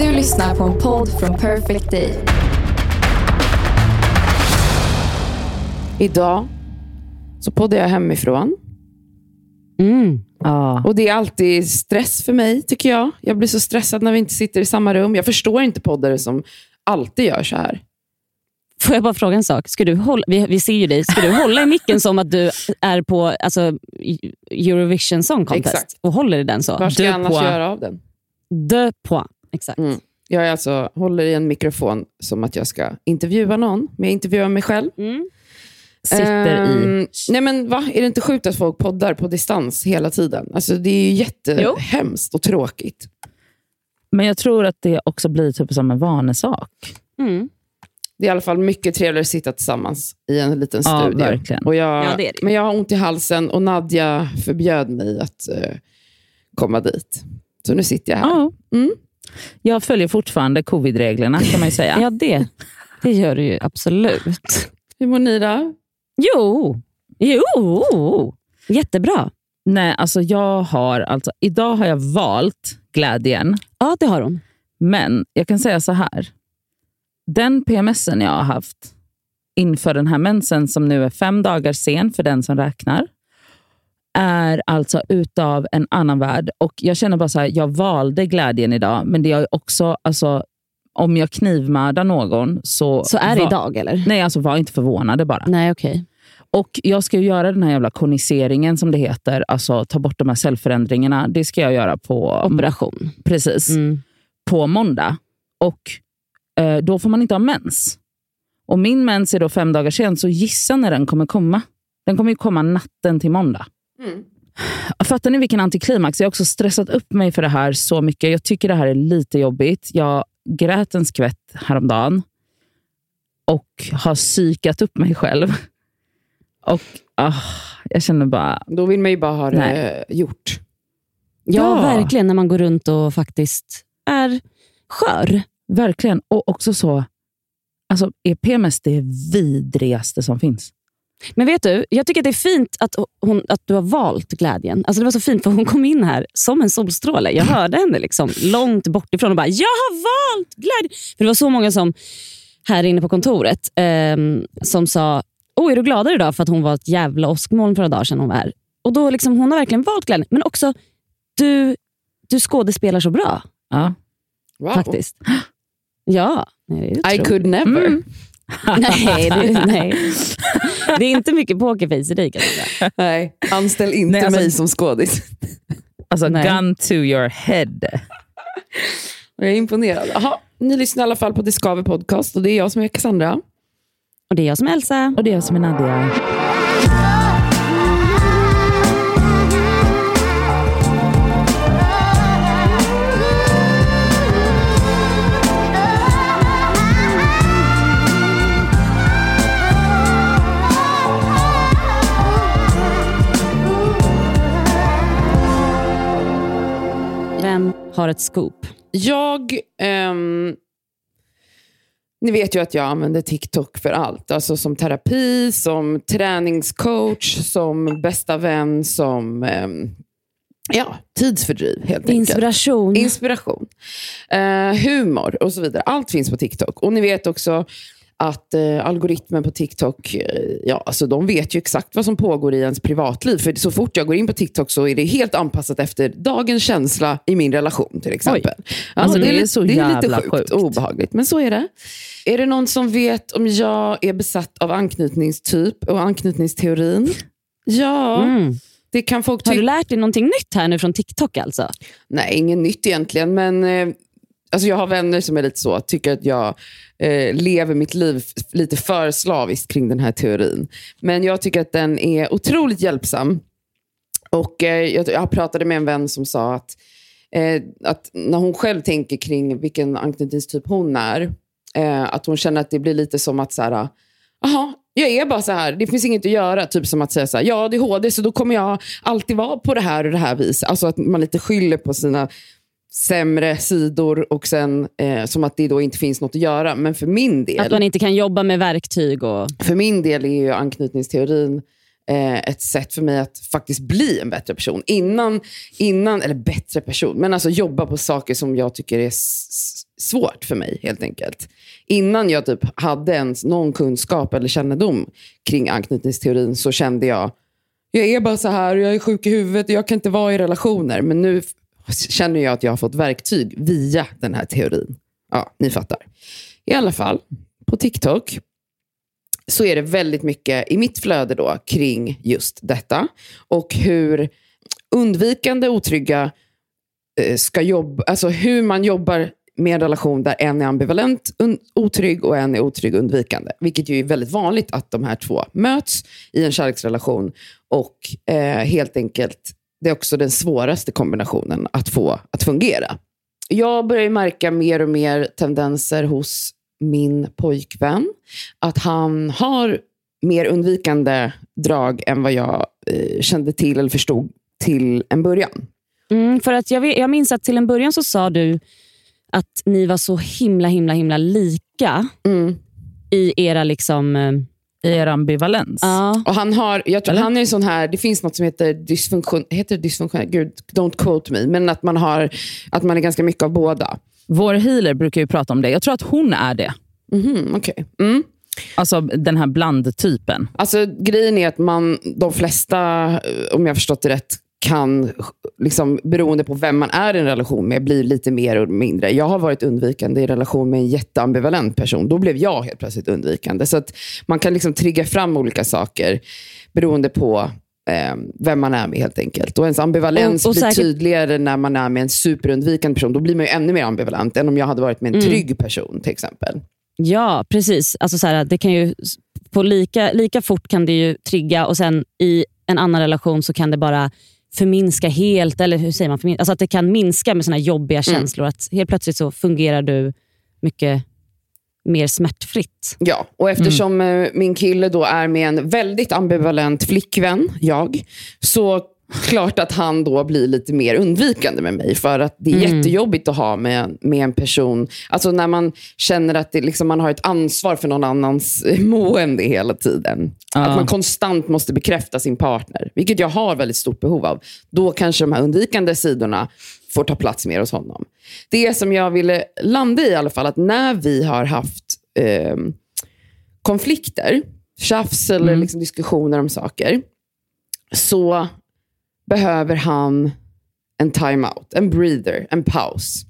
Du lyssnar på en podd från Perfect Day. Idag så poddar jag hemifrån. Mm. Ja. Och det är alltid stress för mig, tycker jag. Jag blir så stressad när vi inte sitter i samma rum. Jag förstår inte poddare som alltid gör så här. Får jag bara fråga en sak? Ska du hålla, vi, vi ser ju dig. Ska du hålla i micken som att du är på alltså, Eurovision Song Contest Exakt. och håller i den så? Vad ska jag annars points. göra av den? Deux points. Exakt. Mm. Jag är alltså, håller i en mikrofon som att jag ska intervjua någon, men jag intervjuar mig själv. Mm. Sitter i... Ehm, Nej men va? Är det inte sjukt att folk poddar på distans hela tiden? Alltså, det är ju jättehemskt och tråkigt. Men jag tror att det också blir typ som en vanesak. Mm. Det är i alla fall mycket trevligare att sitta tillsammans i en liten Ja, studio. verkligen. Och jag, Ja, det är det. Men jag har ont i halsen och Nadja förbjöd mig att eh, komma dit. Så nu sitter jag här. Mm. Jag följer fortfarande covid-reglerna kan man ju säga. Ja, det, det gör du ju absolut. Hur mår ni då? Jo, jo. jättebra. Nej, alltså jag har alltså, idag har jag valt glädjen, Ja, det har hon. men jag kan säga så här. Den PMSen jag har haft inför den här mensen, som nu är fem dagar sen för den som räknar, är alltså utav en annan värld. Och Jag känner bara så här, jag valde glädjen idag, men det är också, alltså, om jag knivmördar någon så... Så är det var, idag eller? Nej, alltså var inte förvånade bara. Nej, okej. Och Jag ska ju göra den här jävla koniseringen som det heter, alltså ta bort de här cellförändringarna. Det ska jag göra på, Operation. precis, Mm. på måndag. Och eh, Då får man inte ha mens. Och Min mens är då fem dagar sen, så gissa när den kommer komma. Den kommer ju komma natten till måndag. Mm. Fattar ni vilken antiklimax? Jag har också stressat upp mig för det här så mycket. Jag tycker det här är lite jobbigt. Jag grät en skvätt häromdagen och har psykat upp mig själv. Och ah, Jag känner bara... Då vill man ju bara ha det Nej. gjort. Ja, Ja. verkligen. När man går runt och faktiskt är skör. Verkligen. Och också så... Alltså, är PMS det vidrigaste som finns? Men vet du, jag tycker att det är fint att, hon, att du har valt glädjen. Alltså det var så fint för hon kom in här som en solstråle. Jag hörde henne liksom långt bort ifrån och bara “Jag har valt glädjen”. För Det var så många som här inne på kontoret ehm, som sa “Åh, är du gladare idag?” för att hon var ett jävla åskmoln för några dagar sedan hon var här. Och då liksom, Hon har verkligen valt glädjen. Men också, du, du skådespelar så bra Ja. Wow. faktiskt. Ja. I could never. Mm. nej, det, nej, det är inte mycket pokerface i dig. Nej, anställ inte Nej, alltså- mig som skådis. Alltså, Nej. gun to your head. Jag är imponerad. Aha, ni lyssnar i alla fall på Det Skaver podcast och det är jag som är Cassandra. Och det är jag som är Elsa. Och det är jag som är Nadia. Har ett scoop? Jag... ehm, ni vet ju att jag använder TikTok för allt. Alltså som terapi, som träningscoach, som bästa vän, som ehm, ja, tidsfördriv helt enkelt. Inspiration. Inspiration. Eh, humor och så vidare. Allt finns på TikTok. Och ni vet också att eh, algoritmen på TikTok, eh, ja, alltså de vet ju exakt vad som pågår i ens privatliv. För så fort jag går in på TikTok så är det helt anpassat efter dagens känsla i min relation till exempel. Alltså, det är li- så det är lite sjukt, sjukt. obehagligt. Men så är det. Är det någon som vet om jag är besatt av anknytningstyp och anknytningsteorin? Ja, Mm. det kan folk Har du lärt dig någonting nytt här nu från TikTok alltså? Nej, inget nytt egentligen. Men eh, alltså jag har vänner som är lite så, tycker att jag eh, lever mitt liv lite för slaviskt kring den här teorin. Men jag tycker att den är otroligt hjälpsam. Och eh, jag, jag pratade med en vän som sa att, eh, att när hon själv tänker kring vilken anknytningstyp hon är, eh, att hon känner att det blir lite som att så här, Jaha, jag är bara så här. Det finns inget att göra. Typ som att säga så här, ja det är HD så då kommer jag alltid vara på det här och det här viset. Alltså att man lite skyller på sina sämre sidor och sen eh, som att det då inte finns något att göra. Men för min del, Att man inte kan jobba med verktyg och... för min del är ju anknytningsteorin eh, ett sätt för mig att faktiskt bli en bättre person. Innan, innan eller bättre person, men alltså jobba på saker som jag tycker är svårt för mig helt enkelt. Innan jag typ hade ens någon kunskap eller kännedom kring anknytningsteorin så kände jag, jag är bara så här och jag är sjuk i huvudet och jag kan inte vara i relationer. Men nu känner jag att jag har fått verktyg via den här teorin. Ja, ni fattar. I alla fall, på TikTok så är det väldigt mycket i mitt flöde då kring just detta. Och hur undvikande otrygga eh, ska jobba, alltså hur man jobbar med en relation där en är ambivalent otrygg och en är otrygg undvikande. Vilket ju är väldigt vanligt att de här två möts i en kärleksrelation. Och eh, helt enkelt, det är också den svåraste kombinationen att få att fungera. Jag börjar märka mer och mer tendenser hos min pojkvän. Att han har mer undvikande drag än vad jag eh, kände till eller förstod till en början. Mm, för att jag, vet, jag minns att till en början så sa du att ni var så himla himla himla lika Mm. i era liksom... I er ambivalens. Ja. Och han har, jag tror Eller? han är en sån här, det finns något som heter dysfunktion, heter det dysfunktion, gud, don't quote me, men att man, har, att man är ganska mycket av båda. Vår healer brukar ju prata om det. Jag tror att hon är det. Mhm, okej. Mm. Alltså den här blandtypen. Alltså, grejen är att man, de flesta, eh, om jag har förstått det rätt, kan, liksom, beroende på vem man är i en relation med, bli lite mer och mindre. Jag har varit undvikande i relation med en jätteambivalent person. Då blev jag helt plötsligt undvikande. Så att man kan liksom trigga fram olika saker beroende på eh, vem man är med helt enkelt. Och ens ambivalens Och- och blir säkert- tydligare när man är med en superundvikande person. Då blir man ju ännu mer ambivalent än om jag hade varit med en Mm. trygg person till exempel. Ja, precis. Alltså så här, det kan ju, på lika, lika fort kan det ju trigga och sen i en annan relation så kan det bara förminska helt. Eller hur säger man? Förmin- Alltså att det kan minska med såna här jobbiga Mm. känslor. Att helt plötsligt så fungerar du mycket mer smärtfritt. Ja, och eftersom eh, min kille då är med en väldigt ambivalent flickvän, jag, så klart att han då blir lite mer undvikande med mig. För att det är Mm. jättejobbigt att ha med, med en person, alltså när man känner att det, liksom, man har ett ansvar för någon annans eh, mående hela tiden. Ja. Att man konstant måste bekräfta sin partner, vilket jag har väldigt stort behov av. Då kanske de här undvikande sidorna får ta plats mer hos honom. Det som jag ville landa i i alla fall, att när vi har haft eh, konflikter, tjafs eller Mm. liksom diskussioner om saker, så behöver han en time-out, en breather, en paus.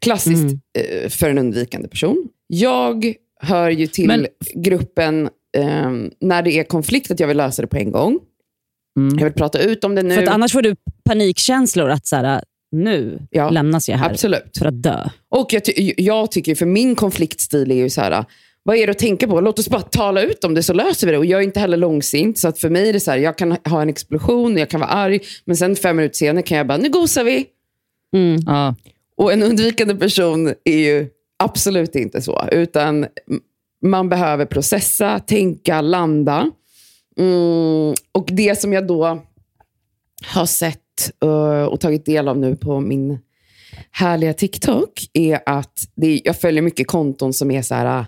Klassiskt Mm. eh, för en undvikande person. Jag hör ju till Men- gruppen eh, när det är konflikt, att jag vill lösa det på en gång. Mm. Jag vill prata ut om det nu. För annars får du panikkänslor att så här, nu Ja, lämnas jag här Absolut. för att dö. Och jag, ty- jag tycker, för min konfliktstil är ju så här, vad är det att tänka på? Låt oss bara tala ut om det så löser vi det. Och jag är inte heller långsint, så att för mig är det så här, jag kan ha en explosion, jag kan vara arg, men sen fem minuter senare kan jag bara, nu gosar vi. Mm. Ja. Och en undvikande person är ju absolut inte så, utan man behöver processa, tänka, landa. Mm, och det som jag då har sett eh, och tagit del av nu på min härliga TikTok är att det, jag följer mycket konton som är så här,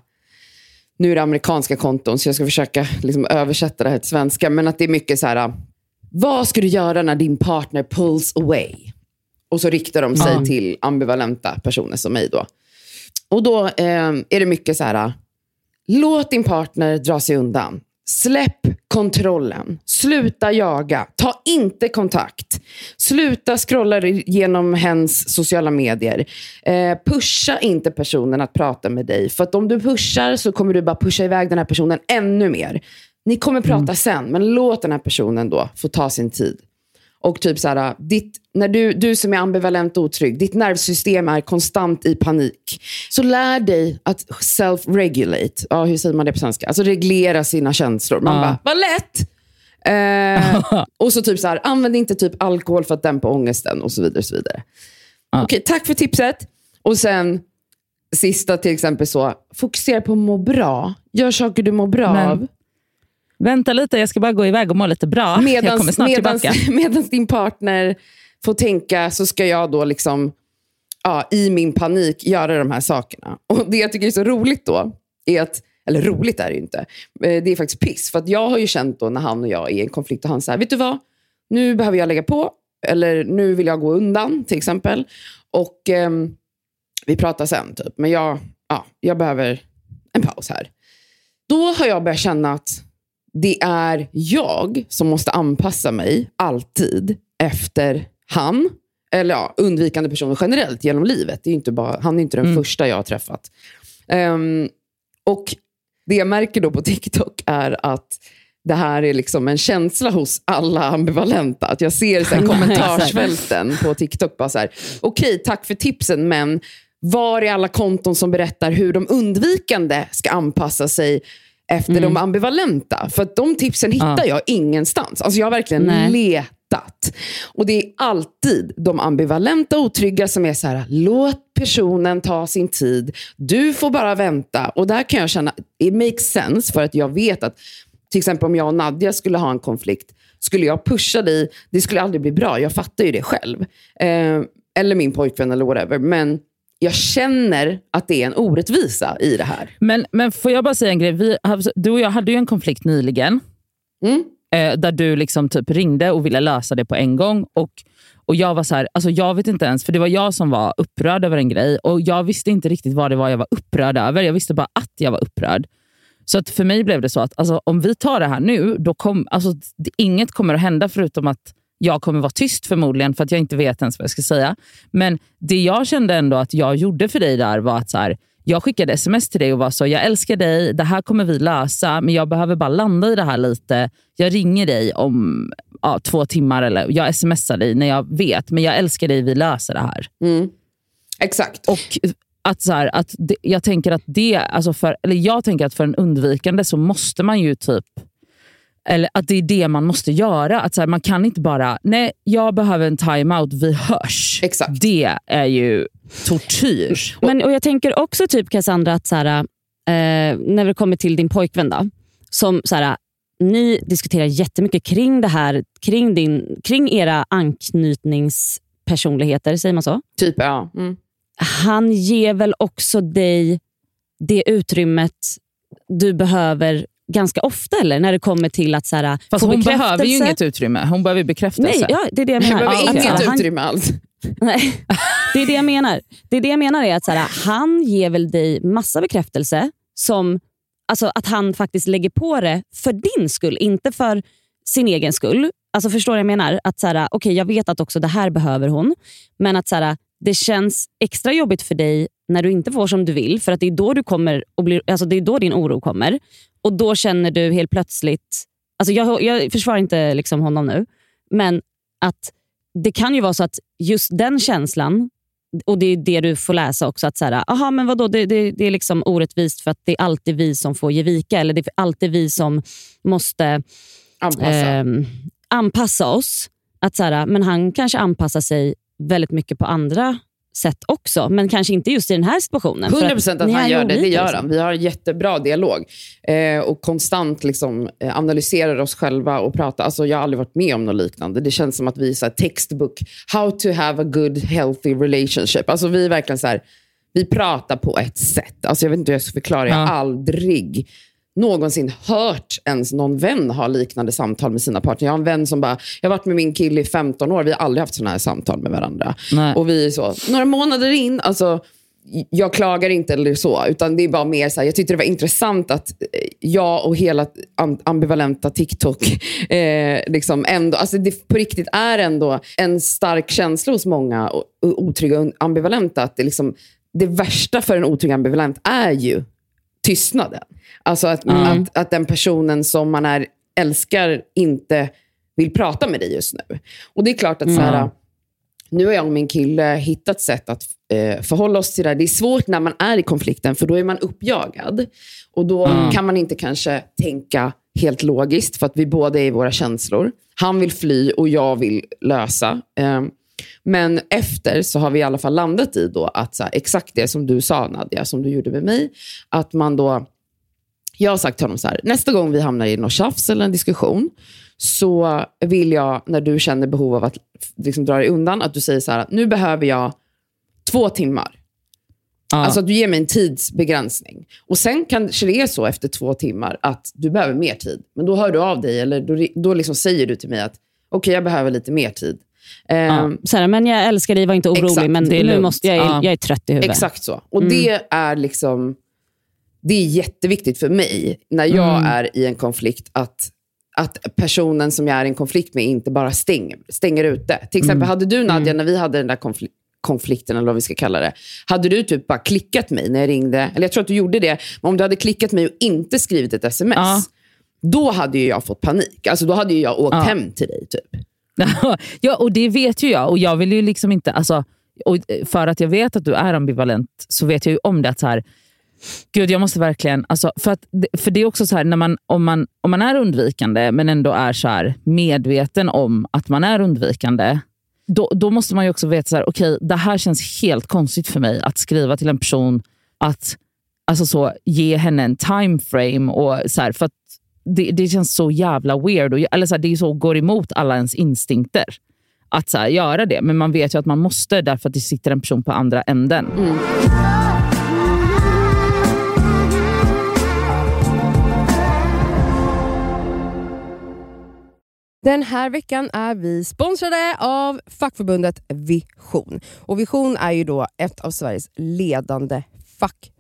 nu är det amerikanska konton, så jag ska försöka liksom översätta det här till svenska, men att det är mycket så här, ah, vad ska du göra när din partner pulls away? Och så riktar de sig Ja. till ambivalenta personer som mig. då. Och då eh, är det mycket så här, låt din partner dra sig undan. Släpp kontrollen. Sluta jaga. Ta inte kontakt. Sluta scrolla genom hens sociala medier. Eh, pusha inte personen att prata med dig. För att om du pushar så kommer du bara pusha iväg den här personen ännu mer. Ni kommer prata sen, men låt den här personen då få ta sin tid. Och typ så här, ditt, när du, du som är ambivalent och otrygg, ditt nervsystem är konstant i panik. Så lär dig att self-regulate. Ja, hur säger man det på svenska? Alltså reglera sina känslor. Man Ja. bara, vad lätt! Eh, och så typ så här, använd inte typ alkohol för att dämpa ångesten och så vidare. Och så vidare. Ja. Okej, tack för tipset. Och sen sista till exempel så, fokusera på att må bra. Gör saker du mår bra Men av. Vänta lite, jag ska bara gå iväg och må lite bra. jag kommer Medans, snart medans, tillbaka. medans din partner får tänka så ska jag då liksom ja, i min panik göra de här sakerna. Och Det jag tycker är så roligt då är att eller roligt är det ju inte. Eh, Det är faktiskt piss. För att jag har ju känt då när han och jag är i en konflikt och han säger, vet du vad? Nu behöver jag lägga på. Eller nu vill jag gå undan till exempel. Och ehm, vi pratar sen typ. Men jag, ja, jag behöver en paus här. Då har jag börjat känna att det är jag som måste anpassa mig alltid efter han. Eller ja, undvikande personer generellt genom livet. Det är inte bara, han är inte den första jag har träffat. Ehm, och det jag märker då på TikTok är att det här är liksom en känsla hos alla ambivalenta. Att jag ser så här kommentarsfälten på TikTok. bara så här, Okej, tack för tipsen, men var är alla konton som berättar hur de undvikande ska anpassa sig efter de ambivalenta? För de tipsen hittar jag ingenstans. Alltså jag har verkligen Nej. letat. Och det är alltid de ambivalenta otrygga som är så här, låt personen ta sin tid. Du får bara vänta. Och där kan jag känna, it makes sense för att jag vet att till exempel om jag och Nadja skulle ha en konflikt, skulle jag pusha dig, det skulle aldrig bli bra. Jag fattar ju det själv. Eh, eller min pojkvän eller whatever. Men jag känner att det är en orättvisa i det här. Men, men får jag bara säga en grej? Vi, du och jag hade ju en konflikt nyligen. Mm. eh, där du liksom typ ringde och ville lösa det på en gång. Och, och Jag var så här, alltså jag vet inte ens, för det var jag som var upprörd över en grej och jag visste inte riktigt vad det var jag var upprörd över. Jag visste bara att jag var upprörd. Så att för mig blev det så att alltså, om vi tar det här nu, då kom, alltså, det, inget kommer att hända förutom att jag kommer vara tyst förmodligen för att jag inte vet ens vad jag ska säga. Men det jag kände ändå att jag gjorde för dig där var att så här, jag skickade sms till dig och var så, jag älskar dig, det här kommer vi lösa, men jag behöver bara landa i det här lite. Jag ringer dig om ja, två timmar eller jag smsar dig när jag vet, men jag älskar dig, vi löser det här. Mm. Exakt. Och att så här, att det, jag tänker att det, alltså för, eller jag tänker att för en undvikande så måste man ju typ eller att det är det man måste göra. Att så här, man kan inte bara, nej jag behöver en timeout, vi hörs. Exakt. Det är ju tortyr. Men, och jag tänker också typ Cassandra, att så här, eh, när det kommer till din pojkvän, då, som så här, ni diskuterar jättemycket kring det här, kring, din, kring era anknytningspersonligheter, säger man så? Typ, ja. Mm. Han ger väl också dig det utrymmet du behöver ganska ofta, eller? När det kommer till att så här, Fast hon behöver ju inget utrymme, hon behöver bekräftelse. Nej, ja, det är det jag menar. behöver Ja, inget han- utrymme alls. Nej, det är det jag menar. Det är det jag menar är att så här, han ger väl dig massa bekräftelse som alltså att han faktiskt lägger på det för din skull, inte för sin egen skull. Alltså Förstår du jag menar? Att så här, okay, Jag vet att också det här behöver hon, men att så här, det känns extra jobbigt för dig när du inte får som du vill, för att det är då, du kommer och blir, alltså det är då din oro kommer. Och Då känner du helt plötsligt... Alltså jag, jag försvarar inte liksom honom nu, men att det kan ju vara så att just den känslan, och det är det du får läsa också, att så här, aha, men vadå, det, det, det är liksom orättvist för att det är alltid vi som får ge vika, eller det är alltid vi som måste Anpassa. ehm, anpassa oss. Att så här, men han kanske anpassar sig väldigt mycket på andra sätt också, men kanske inte just i den här situationen. för 100 procent att ni han gör det. Det olika, gör liksom. han. Vi har en jättebra dialog eh, och konstant liksom, eh, analyserar oss själva och pratar. Alltså, jag har aldrig varit med om något liknande. Det känns som att vi är så här, textbook, how to have a good healthy relationship. Alltså, vi är verkligen så här, vi pratar på ett sätt. Alltså, jag vet inte hur jag ska förklara. Jag har Ja. aldrig någonsin hört ens någon vän ha liknande samtal med sina partner. Jag har en vän som bara, jag har varit med min kille i 15 år, vi har aldrig haft sådana här samtal med varandra. Nej. Och vi är så, några månader in, alltså, jag klagar inte eller så, utan det är bara mer så här, jag tyckte det var intressant att eh, jag och hela am- ambivalenta TikTok, eh, liksom ändå, alltså det på riktigt är ändå en stark känsla hos många otrygga och ambivalenta, att det, liksom, det värsta för en otrygg ambivalent är ju tystnaden. Alltså att, att, att den personen som man är, älskar inte vill prata med dig just nu. Och det är klart att så här, nu har jag och min kille hittat sätt att eh, förhålla oss till det här. Det är svårt när man är i konflikten, för då är man uppjagad. Och då kan man inte kanske tänka helt logiskt, för att vi båda är i våra känslor. Han vill fly och jag vill lösa. Eh, men efter så har vi i alla fall landat i då att så här, exakt det som du sa Nadja, som du gjorde med mig, att man då jag har sagt till honom så här, nästa gång vi hamnar i något tjafs eller en diskussion, så vill jag, när du känner behov av att liksom dra dig undan, att du säger så här, nu behöver jag två timmar. Ja. Alltså att du ger mig en tidsbegränsning. Och Sen kanske det är så efter två timmar att du behöver mer tid. Men då hör du av dig eller då, då liksom säger du till mig att okej, jag behöver lite mer tid. Ehm, Så här, men jag älskar dig, var inte orolig, Exakt, men nu måste jag, Ja. jag är trött i huvudet. Exakt så. Och det är liksom det är jätteviktigt för mig när jag är i en konflikt att, att personen som jag är i en konflikt med inte bara stänger, stänger ute. Till exempel, hade du Nadja, när vi hade den där konfli- konflikten, eller vad vi ska kalla det, hade du typ bara klickat mig när jag ringde, eller jag tror att du gjorde det, men om du hade klickat mig och inte skrivit ett sms, Ja. då hade jag fått panik. Alltså då hade jag åkt Ja. hem till dig. typ. ja, och det vet ju jag. Och jag vill ju liksom inte... Alltså, och eh, för att jag vet att du är ambivalent så vet jag ju om det. Att så här, Gud, jag måste verkligen... Alltså, för, att, för det är också så här, när man, om, man, om man är undvikande men ändå är så här, medveten om att man är undvikande, då, då måste man ju också veta så här, okej, det här känns helt konstigt för mig att skriva till en person att alltså så, ge henne en time frame och så här, för att det, det känns så jävla weird. Och, eller så här, det är så går emot alla ens instinkter att så här, göra det. Men man vet ju att man måste därför att det sitter en person på andra änden. Den här veckan är vi sponsrade av fackförbundet Vision. Och Vision är ju då ett av Sveriges ledande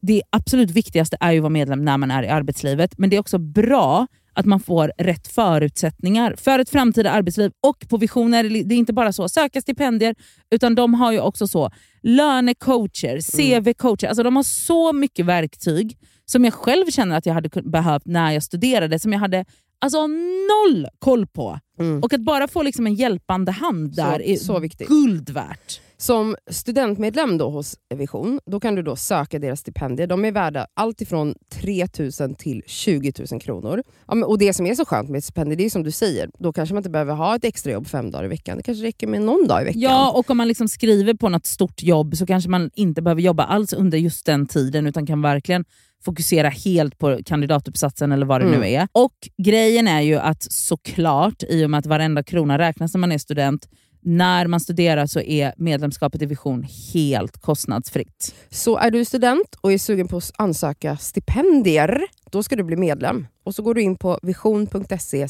det absolut viktigaste är ju att vara medlem när man är i arbetslivet, men det är också bra att man får rätt förutsättningar för ett framtida arbetsliv. Och på Visioner, det är inte bara så söka stipendier, utan de har ju också så lönecoacher, CV-coacher. Alltså de har så mycket verktyg som jag själv känner att jag hade behövt när jag studerade, som jag hade alltså noll koll på. Mm. Och att bara få liksom en hjälpande hand Så- där är så viktigt. guld värt. Som studentmedlem då hos Vision, då kan du då söka deras stipendier. De är värda allt ifrån 3 000 till 20 000 kronor. Ja, och Det som är så skönt med ett stipendium, det är som du säger, då kanske man inte behöver ha ett extrajobb fem dagar i veckan. Det kanske räcker med någon dag i veckan. Ja, och om man liksom skriver på något stort jobb så kanske man inte behöver jobba alls under just den tiden utan kan verkligen fokusera helt på kandidatuppsatsen eller vad det Mm. nu är. Och grejen är ju att såklart, i och med att varenda krona räknas när man är student, när man studerar så är medlemskapet i Vision helt kostnadsfritt. Så är du student och är sugen på att ansöka stipendier, då ska du bli medlem. Och så går du in på vision.se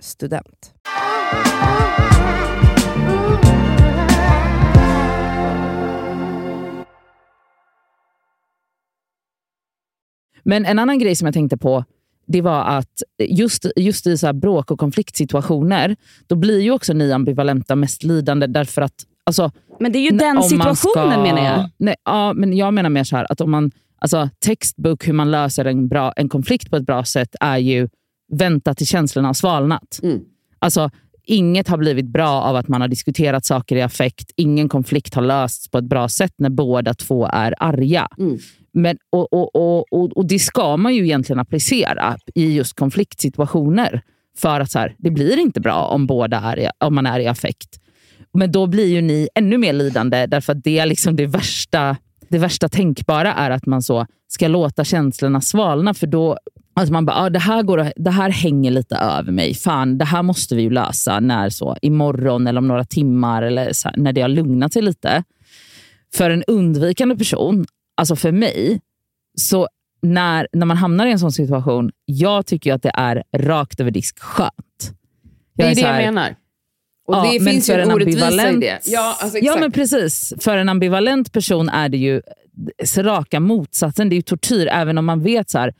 student. Men en annan grej som jag tänkte på, det var att just, just i så här bråk och konfliktsituationer, då blir ju också ni ambivalenta mest lidande därför att alltså, Men det är ju den situationen ska- menar jag. Nej, ja, men jag menar mer så här, att om man, alltså, textbook hur man löser en, bra, en konflikt på ett bra sätt är ju vänta till känslorna har svalnat. Mm. Alltså, inget har blivit bra av att man har diskuterat saker i affekt. Ingen konflikt har lösts på ett bra sätt när båda två är arga. Mm. Men, och, och, och, och, Det ska man ju egentligen applicera i just konfliktsituationer. För att så här, det blir inte bra om, båda är i, om man är i affekt. Men då blir ju ni ännu mer lidande därför att det är liksom det värsta det värsta tänkbara är att man så ska låta känslorna svalna. För då att man bara, ah, det, här går, att- det här hänger lite över mig. Fan, det här måste vi ju lösa när så imorgon eller om några timmar eller så här, när det har lugnat sig lite. För en undvikande person, alltså för mig, så när, när man hamnar i en sån situation, jag tycker ju att det är rakt över disk skönt. Det är är det jag menar. Och Ja, det men finns ju för en orättvisa i ambivalent- det. Ja, alltså, Ja, men precis. För en ambivalent person är det ju raka motsatsen. Det är ju tortyr, även om man vet så här.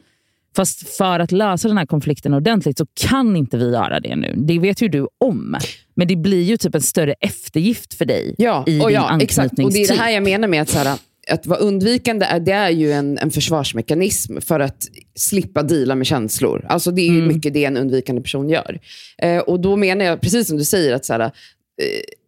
Fast för att lösa den här konflikten ordentligt så kan inte vi göra det nu. Det vet ju du om. Men det blir ju typ en större eftergift för dig Ja, i och din ja exakt. Och det är det här jag menar med att, så här, att vara undvikande. Är, det är ju en, en försvarsmekanism för att slippa deala med känslor. Alltså Det är ju Mm. mycket det en undvikande person gör. Eh, och Då menar jag, precis som du säger, att så här,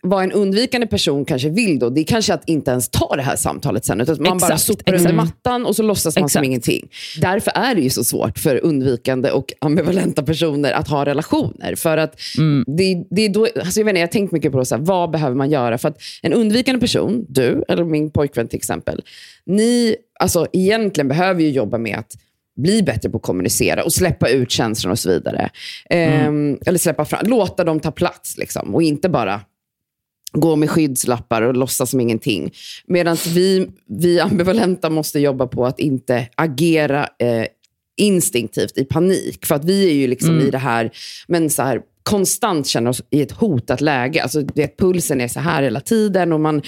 vad en undvikande person kanske vill då, det är kanske att inte ens ta det här samtalet sen. Utan man bara Exakt, sopar exakt. under mattan och så låtsas man som Exakt. ingenting. Därför är det ju så svårt för undvikande och ambivalenta personer att ha relationer. För att Mm. det, det är då, alltså jag, vet inte, jag har tänkt mycket på så här, vad behöver man göra. För att en undvikande person, du eller min pojkvän till exempel, ni alltså, egentligen behöver ju jobba med att bli bättre på att kommunicera och släppa ut känslor och så vidare. Ehm, eller släppa fram, låta dem ta plats liksom, och inte bara gå med skyddslappar och låtsas som ingenting. Medan vi, vi ambivalenta måste jobba på att inte agera eh, instinktivt i panik. För att vi är ju liksom i det här, men så här konstant känner oss i ett hotat läge. Alltså, vet, pulsen är så här hela tiden och man,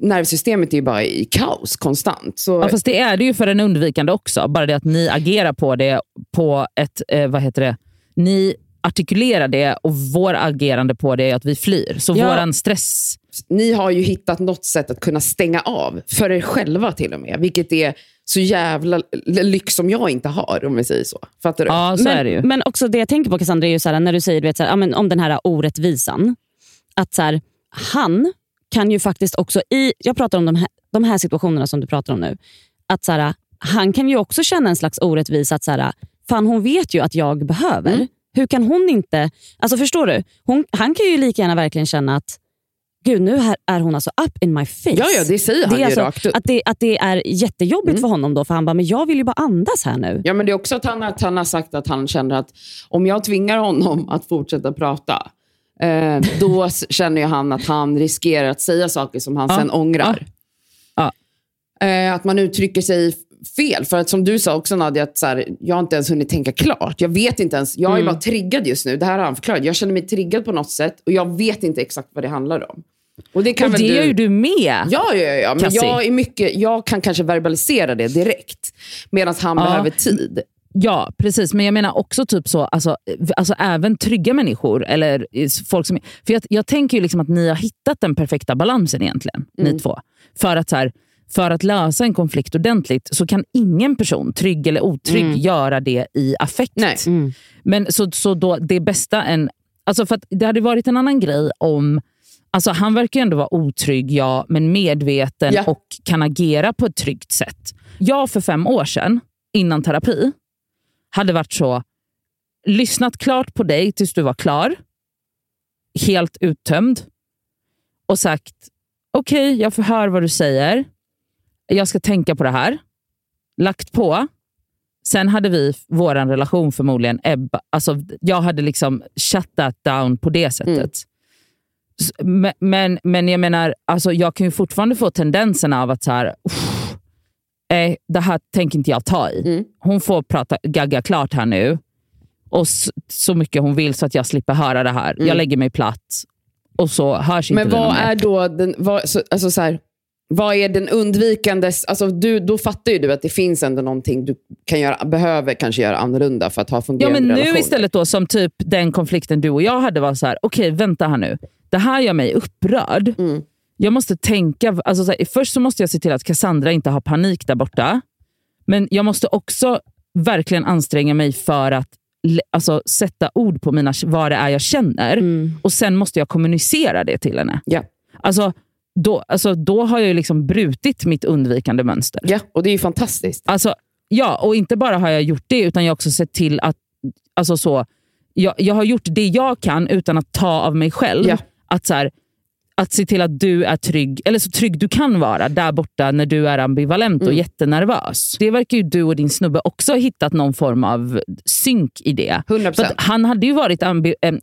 nervsystemet är ju bara i kaos konstant. Så, Ja, fast det är det ju för en undvikande också. Bara det att ni agerar på det på ett, eh, vad heter det, ni artikulerar det och vår agerande på det är att vi flyr. Så Ja. våran stress... ni har ju hittat något sätt att kunna stänga av, för er själva till och med. Vilket är så jävla lyx som jag inte har, om vi säger så. Fattar du? Ja, så men, är det ju. men också det jag tänker på Cassandra, är ju så här, när du säger du vet, så här, ja, men om den här orättvisan. Att så här, han kan ju faktiskt också, i, jag pratar om de här, de här situationerna som du pratar om nu. Att så här, Han kan ju också känna en slags orättvisa. Att så här, fan hon vet ju att jag behöver. Mm. Hur kan hon inte... Alltså Förstår du? Hon, han kan ju lika gärna verkligen känna att Gud, nu här är hon alltså up in my face. Ja, ja, det säger han det är ju alltså. Att det, att det är jättejobbigt Mm. för honom då, för han bara, men jag vill ju bara andas här nu. Ja, men det är också att han, att han har sagt att han känner att om jag tvingar honom att fortsätta prata, eh, då känner ju han att han riskerar att säga saker som han Ja. sen ångrar. Ja. Eh, att man uttrycker sig fel. För att som du sa också Nadja, att så här, jag har inte ens hunnit tänka klart. Jag vet inte ens, jag är Mm. bara triggad just nu. Det här har han förklarat. Jag känner mig triggad på något sätt och jag vet inte exakt vad det handlar om. Och det kan Och det du... gör ju du med. Ja, ja, ja, men Cassie. jag, är mycket, jag kan kanske verbalisera det direkt. Medan han Ja. behöver tid. Ja, precis. Men jag menar också typ så, alltså, alltså även trygga människor. Eller eh, folk som, för jag, jag tänker ju liksom att ni har hittat den perfekta balansen egentligen, Mm. ni två. För att, så här, för att lösa en konflikt ordentligt så kan ingen person, trygg eller otrygg, göra det i affekt. Nej. Mm. Men så, så då, det bästa än... Alltså för det hade varit en annan grej om... Alltså han verkar ändå vara otrygg, ja, men medveten Ja. och kan agera på ett tryggt sätt. Jag för fem år sedan, innan terapi, hade varit så... Lyssnat klart på dig tills du var klar. Helt uttömd. Och sagt, okej, jag förhör vad du säger. Jag ska tänka på det här. Lagt på. Sen hade vi vår relation förmodligen ebba. Alltså, jag hade liksom shut that down på det sättet. S- Men, men, jag menar, alltså, jag kan ju fortfarande få tendensen av att så här, "Uff, nej, det här tänker inte jag ta i. Mm. Hon får prata, gagga klart här nu. Och s- så mycket hon vill så att jag slipper höra det här. Jag lägger mig platt och så hörs inte Men någon vad mer. är då den, vad, så, alltså så här, vad är den undvikandes... Alltså du, då fattar ju du att det finns ändå någonting du kan göra, behöver kanske göra annorlunda för att ha Ja, fungerande men nu relationer. istället då som typ den konflikten du och jag hade var så här, okej vänta här nu. Det här gör mig upprörd. Mm. Jag måste tänka, alltså så här, först så måste jag se till att Cassandra inte har panik där borta. Men jag måste också verkligen anstränga mig för att alltså, sätta ord på mina, vad det är jag känner. Mm. Och sen måste jag kommunicera det till henne. Ja. Alltså, då, alltså, då har jag liksom brutit mitt undvikande mönster. Ja, och det är ju fantastiskt. Alltså, ja, och inte bara har jag gjort det, utan jag har också sett till att... Alltså så, jag, jag har gjort det jag kan utan att ta av mig själv. Ja. Att, så här, att se till att du är trygg, eller så trygg du kan vara där borta när du är ambivalent och Mm. jättenervös. Det verkar ju du och din snubbe också ha hittat någon form av synk i det. 100 För att han hade ju varit ambi- eh,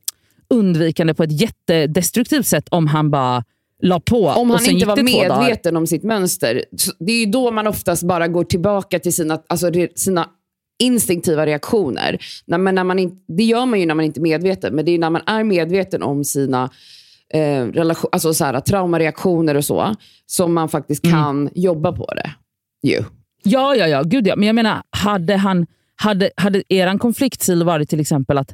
undvikande på ett jättedestruktivt sätt om han bara la på Om han inte var medveten om sitt mönster. Det är ju då man oftast bara går tillbaka till sina, alltså, sina instinktiva reaktioner. När, men när man in, det gör man ju när man inte är medveten, men det är när man är medveten om sina eh, relation, alltså så här, traumareaktioner och så, som man faktiskt Mm. kan jobba på det. Ju. Ja, ja, ja. Gud ja. Men jag menar, hade, han, hade, hade er konfliktstil varit till exempel att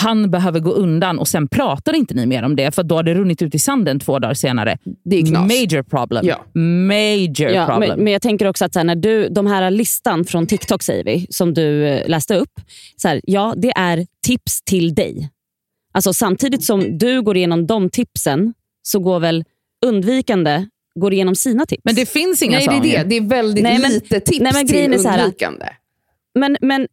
han behöver gå undan och sen pratar inte ni mer om det, för då har det runnit ut i sanden två dagar senare. Det är knas. Major problem. Ja. Major Ja, problem. men, men jag tänker också att så här, när du, de här listan från TikTok säger vi, som du eh, läste upp. Så här, ja, det är tips till dig. Alltså Samtidigt som du går igenom de tipsen så går väl undvikande går igenom sina tips. Men det finns inga Nej, det är det. Det är väldigt Nej, men- lite tips nej, men grejen till här- undvikande. men, men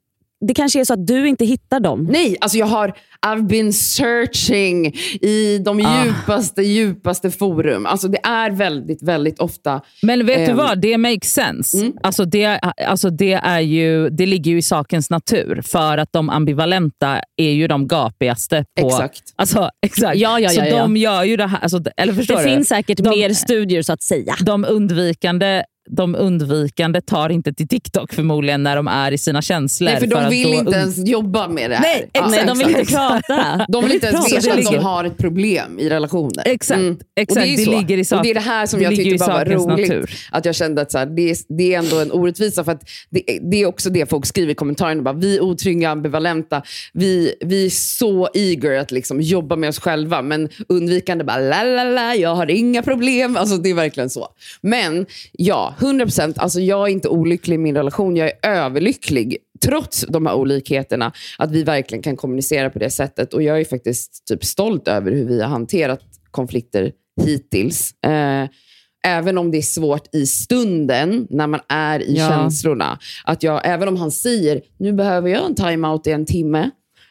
det kanske är så att du inte hittar dem. Nej, alltså jag har I've been searching i de Ah. djupaste, djupaste forum. Alltså det är väldigt, väldigt ofta... Men vet du Ehm. vad? Det makes sense. Mm. Alltså det, alltså det, är ju, det ligger ju i sakens natur. För att de ambivalenta är ju de gapigaste. På, Exakt. Alltså, exakt. Ja, ja, så ja, ja. de gör ju det här. Alltså, eller förstår Det du? finns säkert De- mer studier så att säga. de undvikande de undvikande tar inte till TikTok förmodligen när de är i sina känslor. Nej, för de att vill inte und- ens jobba med det här. Nej, exakt. Nej, de vill inte prata. De vill inte ens veta att de har ett problem i relationer. Exakt, Mm. exakt. Och det, är Det ligger i sak- och det är det här som det jag tyckte bara var roligt. natur. Att jag kände att så här, det, är, det är ändå en orättvisa. För att det, det är också det folk skriver i kommentarerna. Bara, vi är otrygga, ambivalenta. Vi, vi är så eager att liksom jobba med oss själva. Men undvikande bara, la la la, jag har inga problem. Alltså, det är verkligen så. Men ja, 100 procent. Alltså, jag är inte olycklig i min relation. Jag är överlycklig trots de här olikheterna, att vi verkligen kan kommunicera på det sättet. Och jag är faktiskt typ stolt över hur vi har hanterat konflikter hittills. Eh, även om det är svårt i stunden, när man är i Ja. känslorna. Att jag, även om han säger, nu behöver jag en timeout i en timme,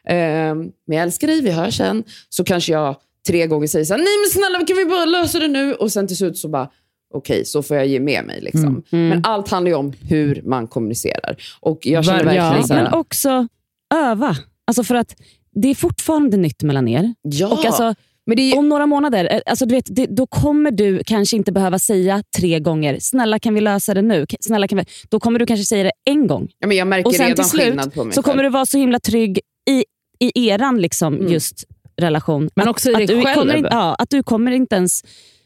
eh, men jag älskar dig, vi hörs sen. Så kanske jag tre gånger säger så här, nej men snälla kan vi bara lösa det nu? Och sen till slut så bara, okej, så får jag ge med mig. Liksom. Men allt handlar ju om hur man kommunicerar. Och jag känner Ver- verkligen ja, så här, Men också öva. Alltså för att det är fortfarande nytt mellan er. ja, Och alltså, men det är, om några månader, eh, alltså du vet, det, då kommer du kanske inte behöva säga tre gånger, snälla kan vi lösa det nu? Snälla, kan vi? Då kommer du kanske säga det en gång. ja, men jag märker Och sen redan till slut på mig så själv. kommer du vara så himla trygg i, i eran liksom, Mm. just relation. Men att, också i att dig du själv. Kommer ja, att du kommer inte ens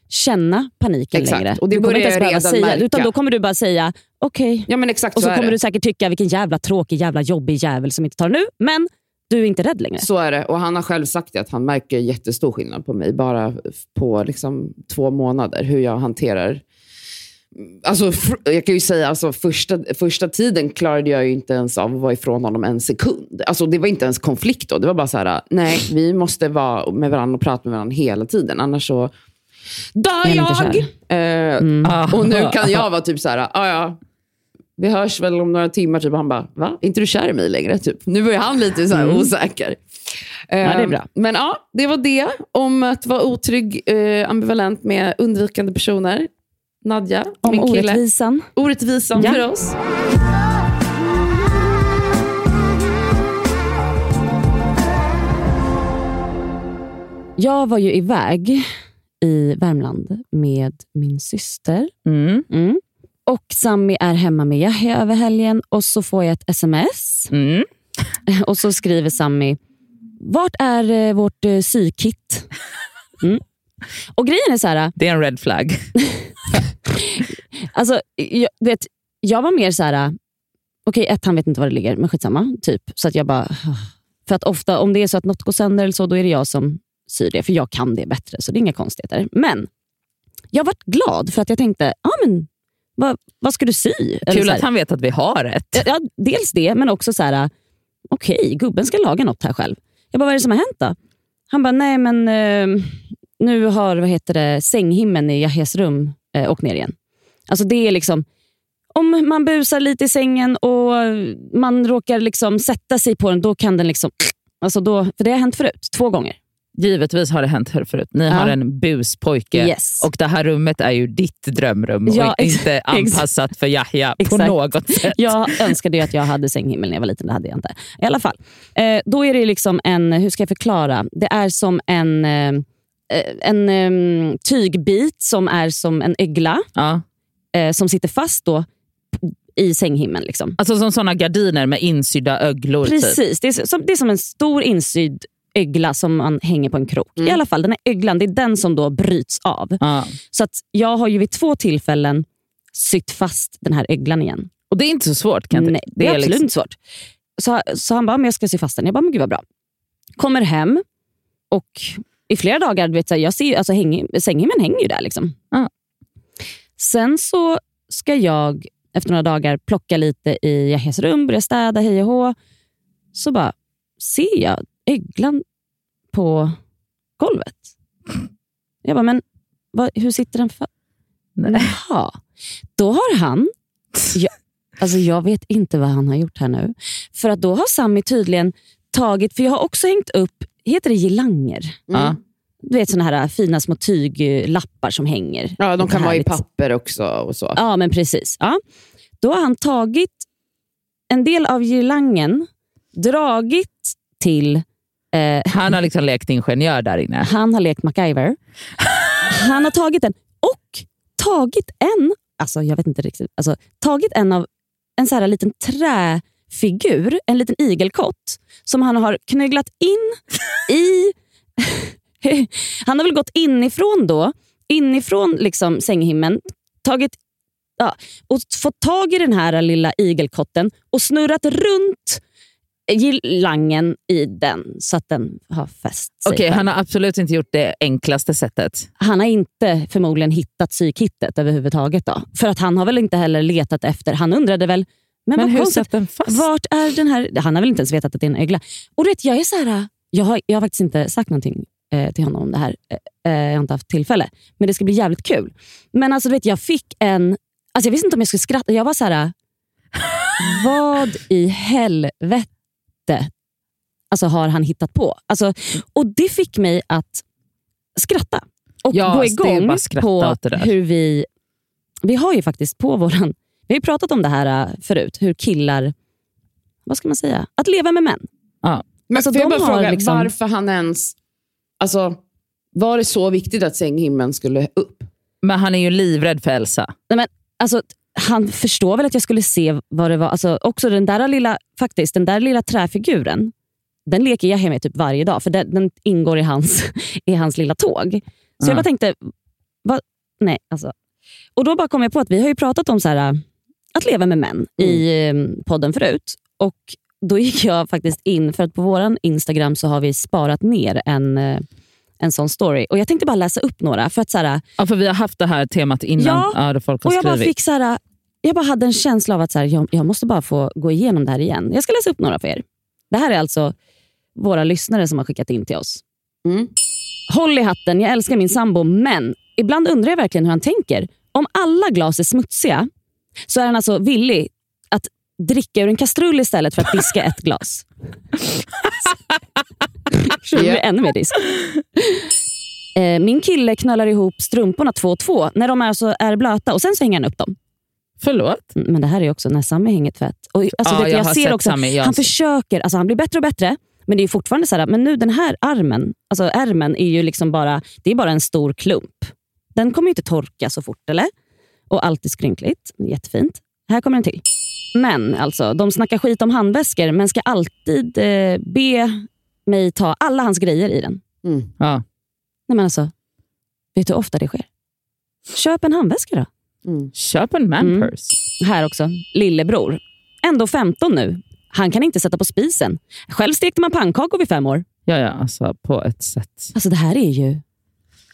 känna paniken Exakt. längre. Och det du kommer inte ens redan säga, märka. utan då kommer du bara säga okej. Ja, men exakt Och så är kommer det. du säkert tycka vilken jävla tråkig, jävla jobbig jävel som inte tar nu. Men du är inte rädd längre. Så är det. Och han har själv sagt det, att han märker jättestor skillnad på mig bara på liksom två månader, hur jag hanterar Alltså, jag kan ju säga, alltså, första, första tiden klarade jag ju inte ens av att vara ifrån honom en sekund. Alltså, det var inte ens konflikt då. Det var bara så här, nej, vi måste vara med varandra och prata med varandra hela tiden. Annars så dör jag. Eh, Ah. och nu kan jag vara typ så här, "Ah, ja, vi hörs väl om några timmar. Typ. Och Han bara, va? Är inte du kär i mig längre? Typ. Nu börjar han lite så här osäker. Mm. Ja, det är Eh, bra. Men ja, det var det om att vara otrygg, eh, ambivalent med undvikande personer. Nadja, Om min kille. orättvisan. Orättvisan Ja. för oss. Jag var ju iväg i Värmland med min syster. Mm. Mm. Och Sammy är hemma med Yahya över helgen och så får jag ett sms. Mm. Och så skriver Sammy, vart är eh, vårt eh, sykit? Mm. Och grejen är så här, Det är en red flag. alltså, jag, vet, jag var mer så här, okej ett han vet inte var det ligger, men skitsamma. Typ. Så att jag bara, för att ofta om det är så att något går sönder eller så, då är det jag som syr det, för jag kan det bättre. Så det är inga konstigheter. Men jag varit glad för att jag tänkte, ah, men, vad, vad ska du sy? Kul att han vet att vi har ett. Ja, dels det, men också så här, okej, gubben ska laga något här själv. Jag bara, vad är det som har hänt då? Han bara, nej men eh, nu har vad heter det, sänghimlen i Yahyas rum eh, åkt ner igen. Alltså det är liksom, om man busar lite i sängen och man råkar liksom sätta sig på den, då kan den liksom, alltså då, för det har hänt förut, två gånger. Givetvis har det hänt här förut. Ni Ja. har en buspojke Yes. och det här rummet är ju ditt drömrum Ja, och inte anpassat för Yahya på något sätt. Jag önskade ju att jag hade sänghimmel när jag var liten, det hade jag inte. I alla fall. Eh, då är det liksom en, hur ska jag förklara? Det är som en, eh, en eh, tygbit som är som en ögla Ja. eh, som sitter fast då i sänghimlen. Liksom. Alltså som såna gardiner med insydda öglor. Typ. Precis, det är, som, det är som en stor insydd ögla som man hänger på en krok. Mm. I alla fall, den här öglan, det är den som då bryts av. Ja. Så att jag har ju vid två tillfällen sytt fast den här öglan igen. Och det är inte så svårt. Kan jag Nej, tycka. det är absolut liksom- inte svårt. Så, så han bara, men jag ska sy fast den. Jag bara, men gud vad bra. Kommer hem och i flera dagar, vet, så här, jag ser, alltså, häng, sänghimlen hänger ju där. Liksom. Ja. Sen så ska jag efter några dagar plocka lite i Yahyas rum, börja städa, hej och hå. Så bara ser jag öglan på golvet. Jag bara, men vad, hur sitter den? Nej. Jaha. Då har han, jag, alltså jag vet inte vad han har gjort här nu. För att då har Sami tydligen tagit, för jag har också hängt upp, heter det girlanger? Ja. Du vet såna här fina små tyglappar som hänger. Ja, de kan vara i papper också. och så. Ja, men precis. Ja. Då har han tagit en del av girlangen, dragit till... Eh, Han har liksom lekt ingenjör där inne. han har lekt MacGyver. Han har tagit den och tagit en, alltså jag vet inte riktigt, alltså, tagit en av en så här liten träfigur, en liten igelkott som han har knögglat in i... han har väl gått inifrån då, inifrån liksom sänghimlen, tagit ja, och fått tag i den här lilla igelkotten och snurrat runt girlangen i den så att den har fäst sig. Okej, själv. han har absolut inte gjort det enklaste sättet. han har inte förmodligen hittat psykkittet överhuvudtaget. Då. För att han har väl inte heller letat efter, han undrade väl, men, Men hur satt den fast? vart är den här, han har väl inte ens vetat att det är en ögla. Och vet, jag är så här, jag har, jag har faktiskt inte sagt någonting eh, till honom om det här, eh, jag har inte haft tillfälle, men det ska bli jävligt kul. Men alltså du vet, jag fick en, alltså jag visste inte om jag skulle skratta, jag var så här, vad i helvete alltså, har han hittat på? Alltså, och det fick mig att skratta och Ja, gå alltså, igång på hur vi... Vi har ju faktiskt på våran... Vi har ju pratat om det här äh, förut, hur killar... Vad ska man säga? Att leva med män. Men Alltså, får jag bara fråga, liksom- varför han ens... Alltså, var det så viktigt att sänghimlen skulle upp? Men han är ju livrädd för Elsa. Alltså, han förstår väl att jag skulle se vad det var. Alltså, också den där lilla, faktiskt, den där lilla träfiguren, den leker jag med typ varje dag, för den, den ingår i hans, i hans lilla tåg. Så Ja. jag bara tänkte, vad, nej alltså. Och då bara kom jag på att vi har ju pratat om så här, äh, att leva med män i eh, podden förut. Och Då gick jag faktiskt in, för att på vår Instagram så har vi sparat ner en, eh, en sån story. Och Jag tänkte bara läsa upp några. För att så här, Ja, för vi har haft det här temat innan. Ja, Ja, folk har och jag bara, skrivit. fick så här, jag bara hade en känsla av att så här, jag, jag måste bara få gå igenom det här igen. Jag ska läsa upp några för er. Det här är alltså våra lyssnare som har skickat in till oss. Mm. Håll i hatten, jag älskar min sambo, men ibland undrar jag verkligen hur han tänker. Om alla glas är smutsiga så är han alltså villig att dricka ur en kastrull istället för att diska ett glas. Så det blir ännu mer disk. Eh, Min kille knallar ihop strumporna två och två när de alltså är blöta och sen så hänger han upp dem. Förlåt? Mm, Men det här är också när Sami hänger tvätt. Och, alltså, Ja, vet, jag jag ser också, Sami, jag han ser- försöker, alltså, han blir bättre och bättre. Men det är fortfarande så här, men nu den här armen, alltså ärmen är ju liksom bara, det är bara en stor klump. Den kommer inte torka så fort, eller? Och allt är skrynkligt. Jättefint. Här kommer en till. Men alltså, de snackar skit om handväskor, men ska alltid eh, be mig ta alla hans grejer i den. Mm. Ja. Nej, men alltså, vet du hur ofta det sker? Köp en handväska då. Mm. Köp en manpurse. Här också, lillebror. Ändå 15 nu. Han kan inte sätta på spisen. Själv stekte man pannkakor vid fem år. Ja, ja, alltså på ett sätt. Alltså det här är ju...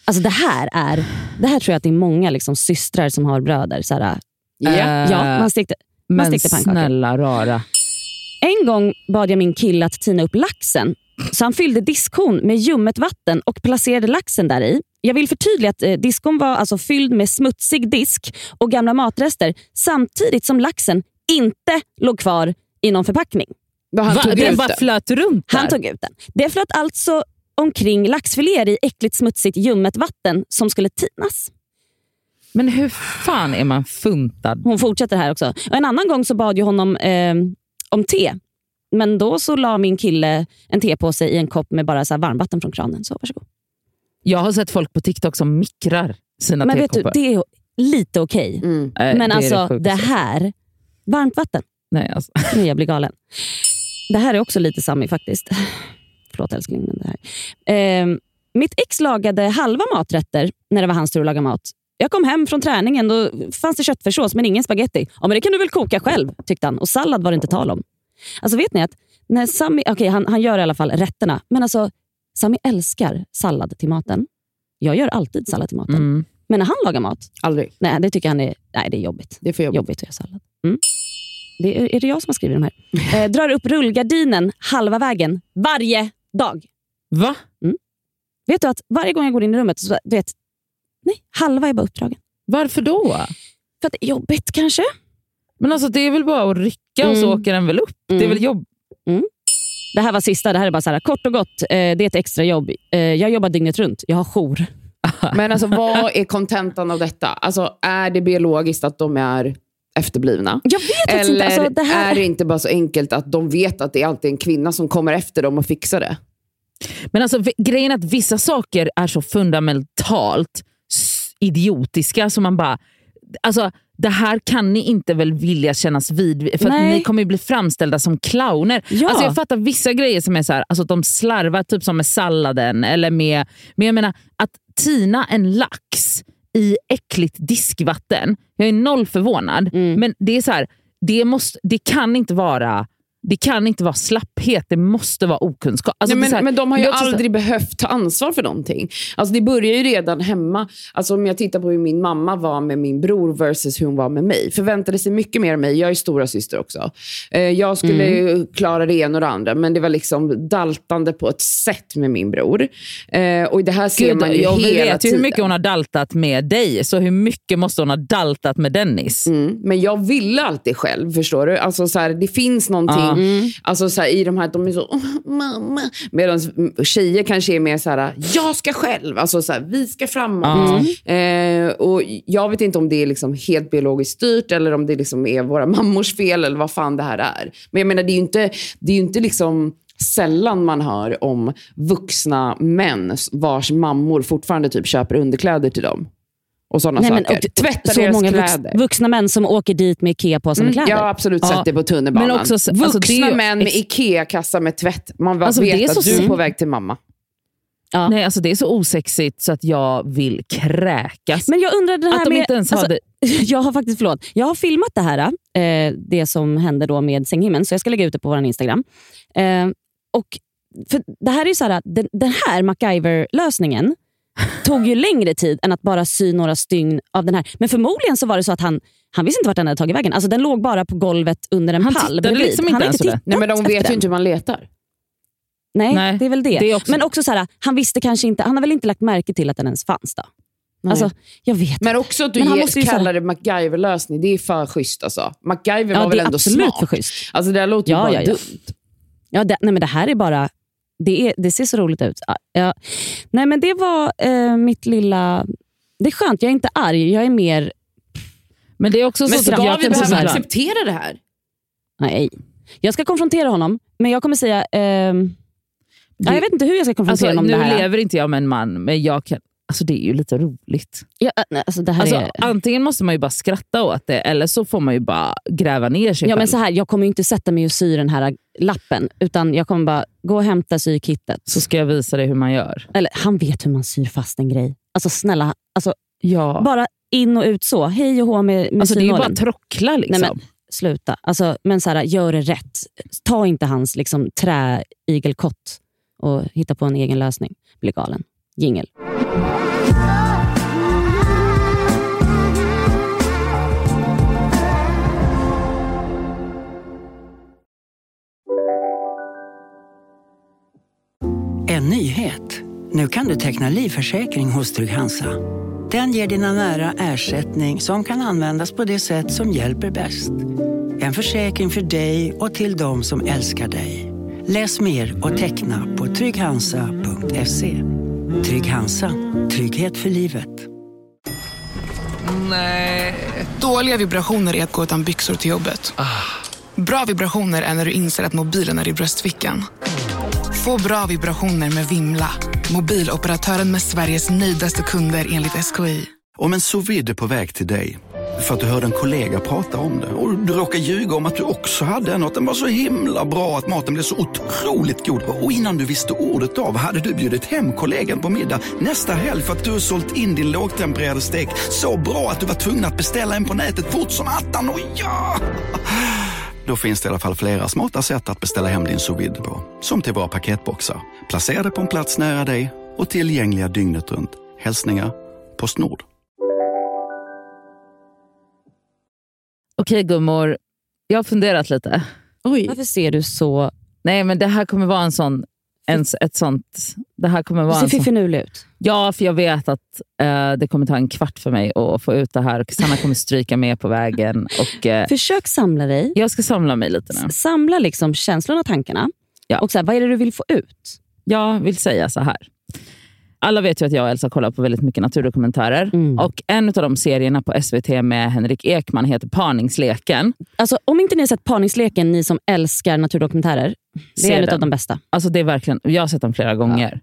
Alltså det här är... Det här tror jag att det är många liksom systrar som har bröder. Så här, Ja. Eh, ja, man stekte, man Men stekte pannkakor. snälla rara. En gång bad jag min kille att tina upp laxen. Så han fyllde diskhon med ljummet vatten och placerade laxen där i. Jag vill förtydliga att eh, diskon var alltså fylld med smutsig disk och gamla matrester samtidigt som laxen inte låg kvar i någon förpackning. Han Va? tog Den ut bara flöt runt där. Han tog ut den. Det flöt alltså omkring laxfiléer i äckligt smutsigt ljummet vatten som skulle tinas. Men hur fan är man funtad? Hon fortsätter här också. Och en annan gång så bad jag honom eh, om te. Men då så la min kille en tepåse i en kopp med bara så här varmvatten från kranen. Så varsågod. Jag har sett folk på TikTok som mikrar sina Men vet du, tekoppar. det är lite okej. Mm. Nej, Men det alltså det, sjukaste. här, varmt vatten. Nej, alltså. Nu jag blir galen. Det här är också lite Sami faktiskt. Förlåt älskling. Men det här. Eh, mitt ex lagade halva maträtter när det var hans tur att laga mat. Jag kom hem från träningen då fanns det köttfärssås men ingen spaghetti. Ja, men det kan du väl koka själv, tyckte han. Och sallad var det inte tal om. Alltså vet ni att när Sami, okay, han, han gör i alla fall rätterna, men alltså Sami älskar sallad till maten. Jag gör alltid sallad till maten. Mm. Men när han lagar mat, Aldrig. nej, det tycker han är, nej, det är jobbigt. Det är för jobbigt. Jobbigt att göra sallad. Mm. Det är, är det jag som har skrivit de här? Eh, drar upp rullgardinen halva vägen varje dag. Va? Vet du att varje gång jag går in i rummet, så, du vet, Nej, halva är bara uppdragen. Varför då? För att det är jobbigt kanske. Men alltså det är väl bara att rycka och så Mm. åker den väl upp? Det är Mm. väl jobb... Det här var sista. Det här är bara så här, kort och gott. Eh, det är ett extra jobb. Eh, jag jobbar dygnet runt. Jag har jour. Men alltså, vad är kontentan av detta? Alltså, är det biologiskt att de är efterblivna? Jag vet Eller inte. Alltså, det här... är det inte bara så enkelt att de vet att det är alltid en kvinna som kommer efter dem och fixar det? Men alltså, grejen är att vissa saker är så fundamentalt idiotiska som man bara... Alltså, det här kan ni inte väl vilja kännas vid för ni kommer ju bli framställda som clowner. Ja. Alltså jag fattar vissa grejer som är så här, alltså att de slarvar typ som med salladen eller med, men jag menar att tina en lax i äckligt diskvatten. Jag är noll förvånad, Mm. men det är så här, det, måste, det kan inte vara det kan inte vara slapphet, det måste vara okunskap. Alltså Nej, men, här- men de har ju aldrig behövt ta ansvar för någonting. Alltså det börjar ju redan hemma. Alltså om jag tittar på hur min mamma var med min bror versus hur hon var med mig. Förväntade sig mycket mer av mig. Jag är stora syster också. Eh, jag skulle Mm. klara det ena och det andra, men det var liksom daltande på ett sätt med min bror. Eh, och det här ser Gud, man ju jag hela vet tiden. hur mycket hon har daltat med dig, så hur mycket måste hon ha daltat med Dennis? Mm, men jag ville alltid själv, förstår du? Alltså, så här, det finns någonting Ja. alltså, så här, i de här, de är så, "Åh, mamma. Medan tjejer kanske är mer så här, jag ska själv. Alltså, så här, vi ska framåt. Eh, och jag vet inte om det är liksom helt biologiskt styrt eller om det liksom är våra mammors fel eller vad fan det här är. Men jag menar, det är ju inte, det är inte liksom sällan man hör om vuxna män vars mammor fortfarande typ köper underkläder till dem. Och sådana Nej, men, saker. och- Tvättar så deras många kläder. vuxna män som åker dit med Ikea-påsar med Mm, kläder. jag har absolut Ja. sett det på tunnelbanan. Men också- alltså, Vuxna är ju män med Ikea-kassa med tvätt. Man Alltså, vet så att du är på väg till mamma. Ja. Nej, alltså det är så osexigt så att jag vill kräkas. Men jag undrar det här att de med... inte ens alltså, hade... jag har faktiskt, förlåt, jag har filmat det här, eh, det som hände då med sänghimlen, så jag ska lägga ut det på vår Instagram. Eh, och för det här är ju så här, den, den här MacGyver-lösningen tog ju längre tid än att bara sy några stygn av den här. Men förmodligen så var det så att han, han visste inte vart den hade tagit vägen. Alltså den låg bara på golvet under en Han pall tittade bredvid. liksom inte han har ens inte tittat Nej, men de vet ju inte hur man letar. Nej, Nej, det är väl det. det är också- Men också så här, han visste kanske inte, han har väl inte lagt märke till att den ens fanns då? Alltså, jag vet Men också att du Men han ger, måste ju kallar det MacGyver-lösning, det är för schysst. Alltså. MacGyver Ja, var väl det är ändå absolut smart? för schysst. Alltså, det där låter ju Ja, bara ja, ja. dumt. Ja, det, nej, men det här är bara... Det, är, det ser så roligt ut. Ja, Ja. Nej, men det var eh, mitt lilla... Det är skönt, jag är inte arg. Jag är mer... Men det är också så ska jag vi behöva acceptera det här? Nej. Jag ska konfrontera honom, men jag kommer säga... ehm, ja, jag vet inte hur jag ska konfrontera Alltså, honom nu det här. lever inte jag med en man, men jag kan, alltså, det är ju lite roligt. Ja, nej, alltså, det här Alltså, är... Antingen måste man ju bara skratta åt det, eller så får man ju bara gräva ner sig Ja, själv. men så här, jag kommer ju inte sätta mig och sy den här lappen, utan jag kommer bara gå och hämta sykittet. Så ska jag visa dig hur man gör. Eller han vet hur man syr fast en grej. Alltså snälla, alltså, Ja. bara in och ut så. Hej och hå med, med Alltså, det är ju bara trockla. Liksom. Nej, men, sluta. Alltså, men så här, gör det rätt. Ta inte hans liksom, träigelkott och hitta på en egen lösning. Blir galen. Jingel. En nyhet. Nu kan du teckna livförsäkring hos Trygg-Hansa. Den ger dina nära ersättning som kan användas på det sätt som hjälper bäst. En försäkring för dig och till de som älskar dig. Läs mer och teckna på trygghansa.se. Trygg Hansa. Trygghet för livet. Dåliga vibrationer är att gå utan byxor till jobbet. Bra vibrationer är när du inser att mobilen är i bröstfickan. Få bra vibrationer med Vimla. Mobiloperatören med Sveriges nöjdaste kunder enligt SKI. Om en sous vide är på väg till dig för att du hörde en kollega prata om det och du råkar ljuga om att du också hade en och att den var så himla bra att maten blev så otroligt god och innan du visste ordet av hade du bjudit hem kollegan på middag nästa helg för att du sålt in din lågtempererade stek så bra att du var tvungen att beställa en på nätet fort som attan. Och ja! Då finns det i alla fall flera smarta sätt att beställa hem din sous på. Som till våra paketboxar, placerade på en plats nära dig och tillgängliga dygnet runt. Hälsningar Postnord. Okej gummor, jag har funderat lite. Oj. Varför ser du så... Nej men Det här kommer vara en sån ens ett sånt... Det här kommer Du vara ser en sån, fiffinulig ut. Ja, för jag vet att eh, det kommer ta en kvart för mig att få ut det här. Och Sanna kommer stryka med på vägen. Och, eh, Försök samla dig. jag ska samla mig lite nu. Samla liksom känslorna och tankarna. Ja. Och så här, vad är det du vill få ut? Jag vill säga så här. Alla vet ju att jag och Elsa kollar på väldigt mycket naturdokumentärer. Mm. Och En av de serierna på SVT med Henrik Ekman heter Parningsleken. Alltså, om inte ni har sett Parningsleken, ni som älskar naturdokumentärer. Det är en den. av de bästa. Alltså det är verkligen, jag har sett den flera gånger.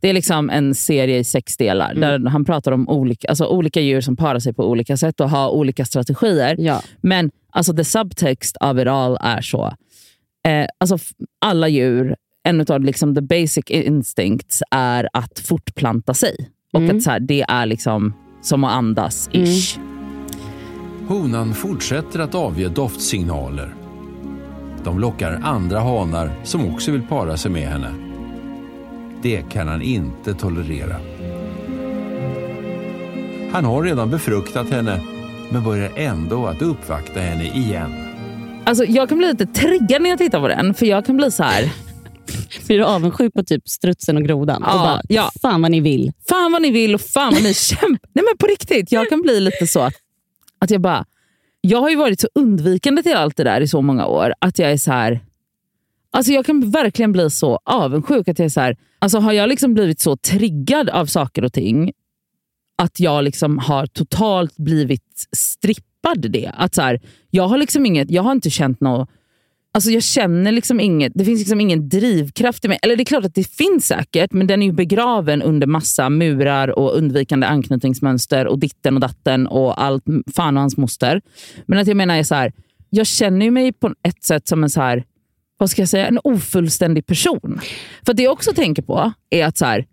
Det är liksom en serie i sex delar Mm. där han pratar om olika, alltså olika djur som parar sig på olika sätt och har olika strategier. Ja. Men alltså the subtext of it all är så. Eh, alltså alla djur, en av liksom the basic instincts är att fortplanta sig. Och Mm. att så här, det är liksom som att andas, ish. Honan fortsätter att avge doftsignaler. De lockar andra hanar som också vill para sig med henne. Det kan han inte tolerera. Han har redan befruktat henne men börjar ändå att uppvakta henne igen. Alltså, jag kan bli lite triggad när jag tittar på den, för jag kan bli så här. Blir du avundsjuk på typ strutsen och grodan? Ja, och bara, ja. Fan vad ni vill. fan vad ni vill och fan vad ni kämpar. Nej men på riktigt, jag kan bli lite så att, att jag bara... Jag har ju varit så undvikande till allt det där i så många år att jag är så här... Alltså jag kan verkligen bli så avundsjuk. att jag är så här, alltså Har jag liksom blivit så triggad av saker och ting att jag liksom har totalt blivit strippad det. Att så här, jag har liksom inget, jag har inte känt något Alltså jag känner liksom inget, det finns liksom ingen drivkraft i mig. Eller det är klart att det finns säkert, men den är ju begraven under massa murar och undvikande anknytningsmönster och ditten och datten och allt, fan och hans moster. Men att jag menar är så här, jag känner mig på ett sätt som en så här, vad ska jag säga, en ofullständig person. För det jag också tänker på är att så här,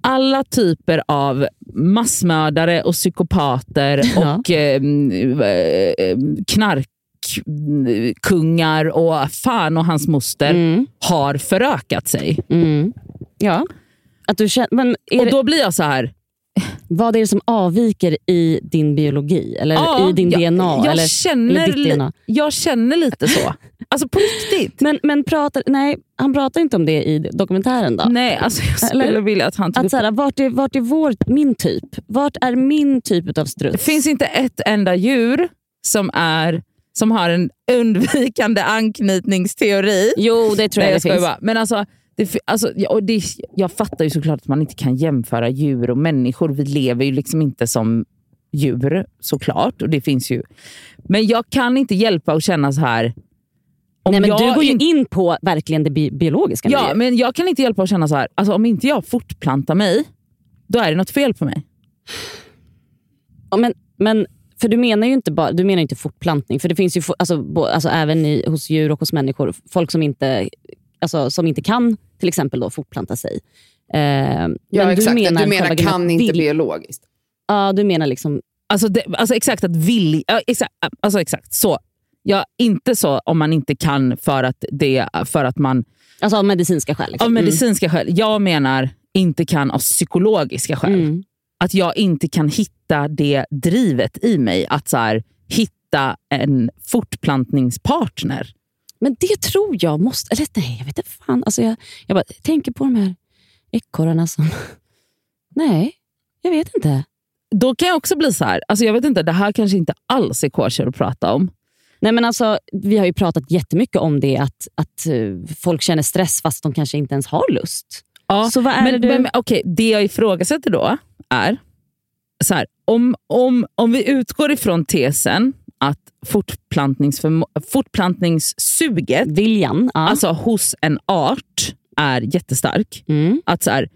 alla typer av massmördare och psykopater Ja. och eh, eh, knarkkungar och fan och hans moster Mm. har förökat sig. Mm. Ja. Att du känner, men Och det, då blir jag så här, vad är det som avviker i din biologi? Eller ja, i din jag, DNA? Jag, eller, känner, eller DNA? jag känner lite så. Alltså på riktigt. Men, men pratar, nej, han pratar inte om det i dokumentären då? Nej, alltså jag skulle Eller- vilja att han tog Att upp så här, vart, är, vart är vår, min typ? Vart är min typ av Det struts? finns inte ett enda djur som, är, som har en undvikande anknytningsteori. Jo, det tror Nej, jag, jag det finns. bara. Men alltså, det, alltså, ja, och det, jag fattar ju såklart att man inte kan jämföra djur och människor. Vi lever ju liksom inte som djur såklart. Och det finns ju. Men jag kan inte hjälpa att känna så här. Om Nej, men jag du går ju in- in på verkligen det bi biologiska. Ja, det. men jag kan inte hjälpa att känna så här. Alltså, om inte jag fortplantar mig, då är det något fel på mig. Ja, men, men, för du menar ju inte bara du menar inte fortplantning. För det finns ju alltså, bo, alltså, även i, hos djur och hos människor folk som inte, alltså, som inte kan till exempel då, fortplanta sig. Eh, Ja, men exakt. Du menar, själva grejen kan inte vill- biologiskt. Ja, du menar liksom... Alltså, det, alltså exakt att vilja... ja, Exakt, alltså exakt så. Ja, inte så om man inte kan för att, det, för att man... Alltså av medicinska skäl. Liksom. Av medicinska skäl. Jag menar inte kan av psykologiska skäl. Mm. Att jag inte kan hitta det drivet i mig. Att så här, hitta en fortplantningspartner. Men det tror jag måste... Eller nej, jag vet inte fan. Alltså jag, jag bara tänker på de här ekorrarna som... Nej, jag vet inte. Då kan jag också bli så här, alltså jag vet inte, det här kanske inte alls är kosher att prata om. Nej, men alltså, vi har ju pratat jättemycket om det, att, att eh, folk känner stress fast de kanske inte ens har lust. Ja, Så vad är men, det du... men, okej, det jag ifrågasätter då är, så här, om, om, om vi utgår ifrån tesen att fortplantningssuget Viljan. Ja. alltså hos en art är jättestark, mm, att så här,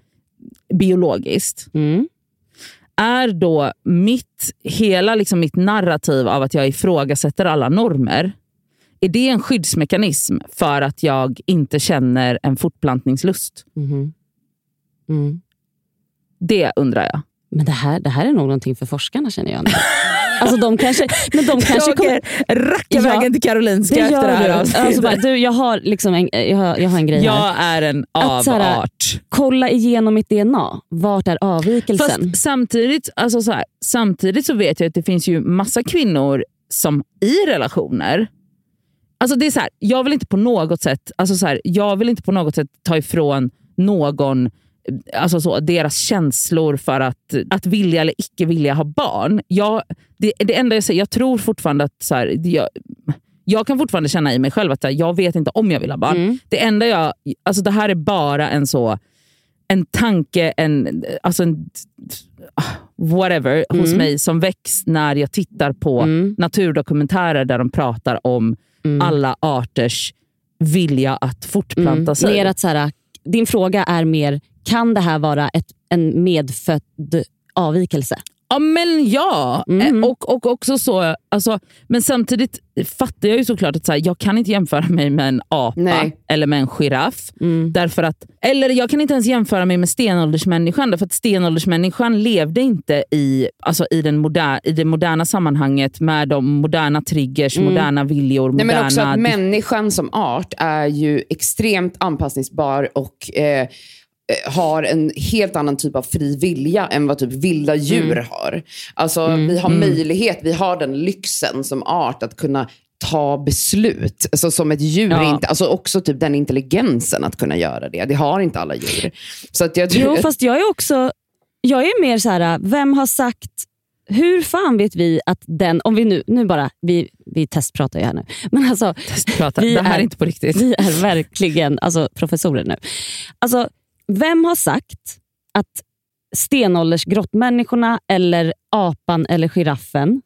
biologiskt, mm. är då mitt, hela liksom mitt narrativ av att jag ifrågasätter alla normer, är det en skyddsmekanism för att jag inte känner en fortplantningslust? mhm. Mm. Det undrar jag. Men det här, det här är nog någonting för forskarna känner jag. nu. Alltså de kanske, men de kanske Jag kommer... åker rackarvägen till Karolinska Det efter det här du. avsnittet. Alltså bara, du, jag, har liksom en, jag, har, jag har en grej här. Jag är en avart. Kolla igenom mitt DNA. Vart är avvikelsen? Fast samtidigt, alltså så här, samtidigt så vet jag att det finns ju massa kvinnor som i relationer Alltså det är så här, jag vill inte på något sätt alltså så här, jag vill inte på något sätt ta ifrån någon alltså så, deras känslor för att, att vilja eller icke vilja ha barn. Jag, det, det enda jag säger, jag tror fortfarande att så här, jag, jag kan fortfarande känna i mig själv att här, jag vet inte om jag vill ha barn. Mm. Det enda jag, alltså det här är bara en så en tanke, en, alltså en, whatever, hos Mm. mig som väcks när jag tittar på Mm. naturdokumentärer där de pratar om Mm. alla arters vilja att fortplanta Mm. sig. Mer att, så här, din fråga är mer, kan det här vara ett, en medfödd avvikelse? Ja, men ja. Mm. Eh, Och, och också så, alltså, men samtidigt fattar jag ju såklart att så här, jag kan inte jämföra mig med en apa Nej. eller med en giraff. Mm. Därför att, eller jag kan inte ens jämföra mig med stenåldersmänniskan. Därför att stenåldersmänniskan levde inte i, alltså, i, den moder, i det moderna sammanhanget med de moderna triggers, Mm. moderna viljor, Nej, moderna... men också att människan som art är ju extremt anpassningsbar och eh, har en helt annan typ av fri vilja än vad typ vilda djur har. Alltså vi har möjlighet, vi har den lyxen som art att kunna ta beslut. Alltså, som ett djur Ja. inte, alltså också typ den intelligensen att kunna göra det. Det har inte alla djur. Så att jag Jo, fast jag är också jag är mer så här, vem har sagt hur fan vet vi att den, om vi nu, nu bara, vi, vi testpratar ju här nu, men alltså Prata. Vi det här är, är- inte på riktigt. vi är verkligen alltså, professorer nu. Alltså, vem har sagt att stenåldersgrottmänniskorna eller apan eller giraffen,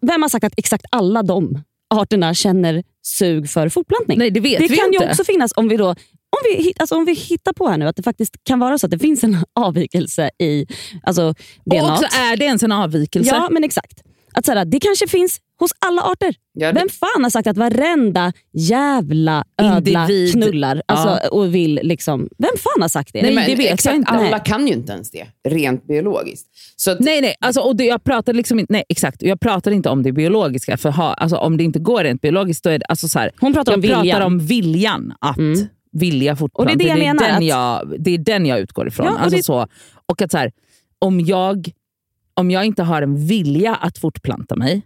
vem har sagt att exakt alla de arterna känner sug för fortplantning? Nej, det vet det vi kan inte. ju också finnas om vi då om vi, alltså om vi hittar på här nu att det faktiskt kan vara så att det finns en avvikelse i alltså, DNA. Och också är det ens en avvikelse? Ja, men exakt. Att så här, det kanske finns hos alla arter. Ja, det- Vem fan har sagt att varenda jävla ödla Individ. knullar alltså, och vill liksom... Vem fan har sagt det? Nej, men det vet jag exakt, inte. Alla Nej. kan ju inte ens det, rent biologiskt. Så att, Nej, nej. Alltså, och det, jag pratar liksom inte, nej, exakt. Jag pratar inte om det biologiska. För ha, alltså, om det inte går rent biologiskt, då är det, alltså, så här, Hon pratar jag om viljan. pratar om viljan att Mm. vilja fortplanta. Och det är det jag menar, Den att- jag, det är den jag utgår ifrån. Ja, och alltså, det- så, och att så här, om, jag, om jag inte har en vilja att fortplanta mig,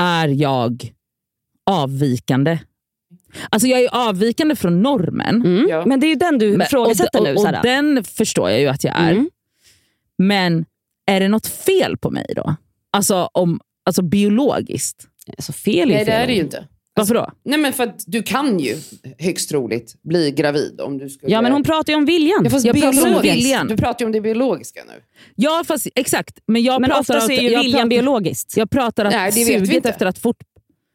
är jag avvikande. Alltså jag är avvikande från normen. Mm. Ja. Men det är ju den du ifrågasätter och, nu. och, och den förstår jag ju att jag är. Mm. Men är det något fel på mig då? Alltså, om, alltså biologiskt. Alltså, fel är nej, det fel. är det ju inte. Varför då? Nej, men för att du kan ju högst troligt bli gravid om du skulle... Ja, men hon pratar ju om viljan. Ja, fast Jag pratar om viljan. Du pratar ju om det biologiska nu. Ja, fast exakt. Men jag men pratar oftast att- är ju viljan pratar, biologiskt. Jag pratar att Nej, det vet vi suget inte. efter att fort...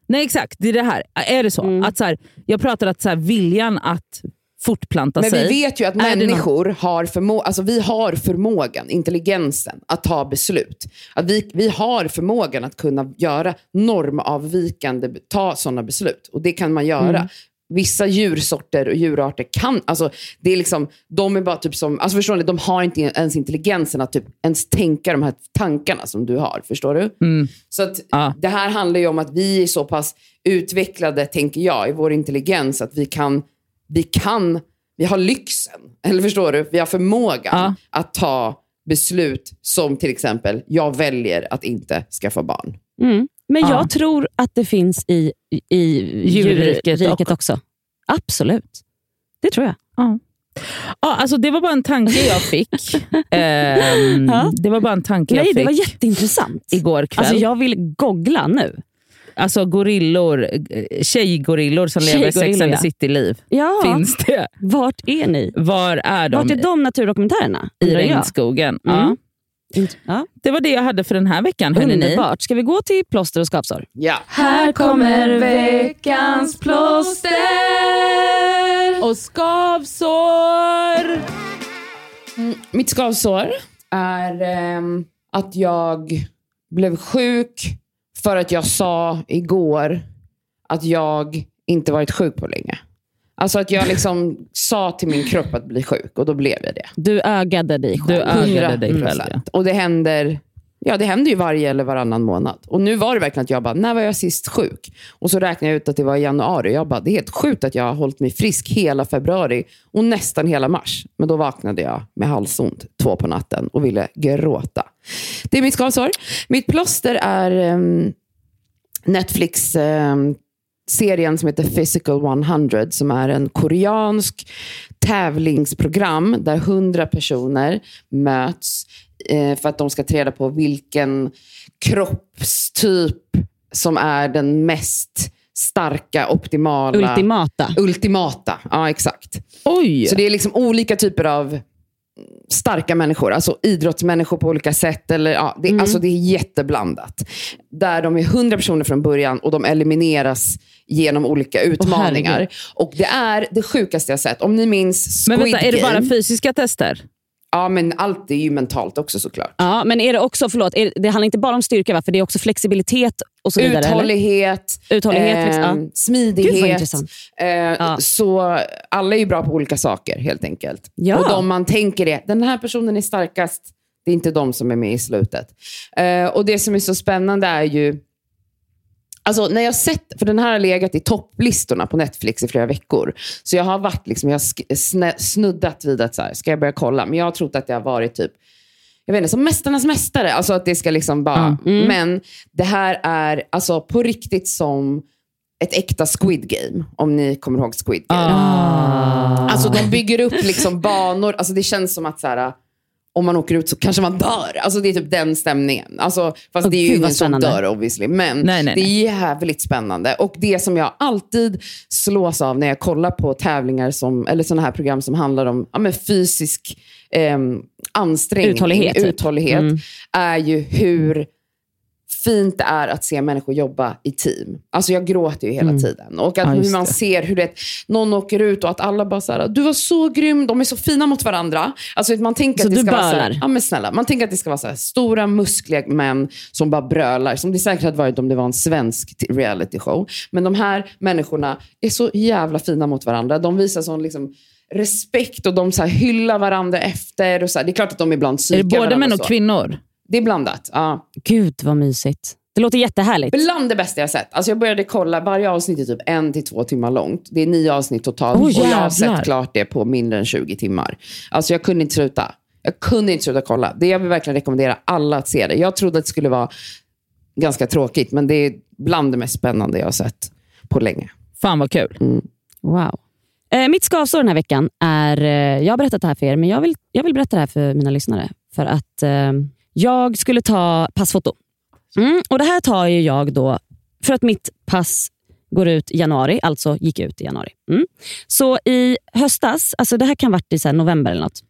Nej, exakt. Det är det här. Är det så? Mm. Att så här, jag pratar att så här, viljan att fortplanta Men sig... vi vet ju att Är människor har, förmo- alltså vi har förmågan, intelligensen, att ta beslut. Att vi, vi har förmågan att kunna göra normavvikande, ta sådana beslut. Och det kan man göra. Mm. Vissa djursorter och djurarter kan, alltså det är liksom, de är bara typ som, alltså förstår ni, de har inte ens intelligensen att typ ens tänka de här tankarna som du har. Förstår du? Mm. Så att Ja. det här handlar ju om att vi är så pass utvecklade, tänker jag, i vår intelligens att vi kan, vi kan, vi har lyxen, eller förstår du? Vi har förmågan Ja. att ta beslut som till exempel, jag väljer att inte skaffa barn. Mm. Men Ja. jag tror att det finns i, i Djurriket djurriket också. också. Absolut. Det tror jag. Ja. Ja, alltså det var bara en tanke jag fick. Ja. Det var bara en tanke Nej, jag det fick var jätteintressant. igår kväll. Alltså, jag vill googla nu. Alltså gorillor, eh, tjejgorillor som lever Sex and ja. the City-liv. Ja, Finns det? vart är ni? Var är de? Vart är de naturdokumentärerna? I regnskogen. Ja. Mm. Int- Ja. Det var det jag hade för den här veckan. Underbart. Ska vi gå till plåster och skavsår? Ja. Här kommer veckans plåster. Och skavsår! Mitt skavsår är ehm, att jag blev sjuk för att jag sa igår att jag inte varit sjuk på länge. Alltså att jag liksom sa till min kropp att bli sjuk och då blev jag det. Du ögade dig Du själv. ögade dig själv. 100%. Ja. Och det händer, ja, det händer ju varje eller varannan månad. Och nu var det verkligen att jag bara, när var jag sist sjuk? Och så räknade jag ut att det var i januari. Jag bara, det är helt sjukt att jag har hållit mig frisk hela februari och nästan hela mars. Men då vaknade jag med halsont två på natten och ville gråta. Det är mitt skavsår. Mitt plåster är um, Netflix um, serien som heter Physical 100 som är en koreansk tävlingsprogram där 100 personer möts eh, för att de ska ta reda på vilken kroppstyp som är den mest starka, optimala... Ultimata. Ultimata, ja exakt. Oj! Så det är liksom olika typer av starka människor, alltså idrottsmänniskor på olika sätt. Eller, ja, det, alltså det är jätteblandat. Där de är 100 personer från början och de elimineras genom olika utmaningar. herregud. och det är det sjukaste jag sett. Om ni minns Squid Men vänta, är det bara Game. fysiska tester? Ja, men allt är ju mentalt också såklart. Ja, men är det också, förlåt, är, det handlar inte bara om styrka va? För det är också flexibilitet och så vidare? eller? Uthållighet, Uthållighet, eh, flex- ja. Vad smidighet. Eh, Så alla är ju bra på olika saker helt enkelt. Ja. Och de man tänker är, den här personen är starkast, det är inte de som är med i slutet. Eh, och det som är så spännande är ju, Alltså när jag sett, för den här har legat i topplistorna på Netflix i flera veckor. Så jag har varit liksom, jag har snuddat vid att så här, ska jag börja kolla? Men jag har trott att det har varit typ, jag vet inte, som Mästarnas Mästare. Alltså att det ska liksom bara, men det här är alltså på riktigt som ett äkta Squid Game. Om ni kommer ihåg Squid Game. Alltså de bygger upp liksom banor, alltså det känns som att så här, om man åker ut så kanske man dör. Alltså det är typ den stämningen. Alltså, fast Åh, det är ju ingen som dör obviously. Men Nej, nej, det är jävligt spännande. Och det som jag alltid slås av när jag kollar på tävlingar som, eller sådana här program som handlar om ja, men fysisk ehm, ansträngning, Uthållighet, typ. uthållighet Mm. är ju hur fint det är att se människor jobba i team. Alltså jag gråter ju hela tiden. Och att Ja, hur man det. ser hur det, någon åker ut och att alla bara så här, du var så grym, de är så fina mot varandra. Alltså man tänker Så att det ska vara så här, bölar? ja men snälla, man tänker att det ska vara så här, stora muskliga män som bara brölar. Som det säkert hade varit om det var en svensk t- reality show. Men de här människorna är så jävla fina mot varandra. De visar sån liksom respekt och de så hyllar varandra efter. Och så här. Det är klart att de ibland Är psykar det både män och så. kvinnor? Det är blandat. Ja. Gud vad mysigt. Det låter jättehärligt. Bland det bästa jag sett. Alltså jag började kolla, varje avsnitt är typ en till två timmar långt. Det är nio avsnitt totalt Oj, och jag har sett klart det på mindre än 20 timmar. Alltså jag kunde inte sluta. Jag kunde inte sluta kolla. Det jag vill verkligen rekommendera alla att se det. Jag trodde att det skulle vara ganska tråkigt, men det är bland det mest spännande jag har sett på länge. Fan vad kul. Wow. Eh, mitt skavsår den här veckan är, eh, jag har berättat det här för er, men jag vill, jag vill berätta det här för mina lyssnare. För att eh, jag skulle ta passfoto. Mm, och Det här tar jag då för att mitt pass går ut i januari, alltså gick ut i januari. Mm. Så i höstas, alltså det här kan ha varit i så november eller något.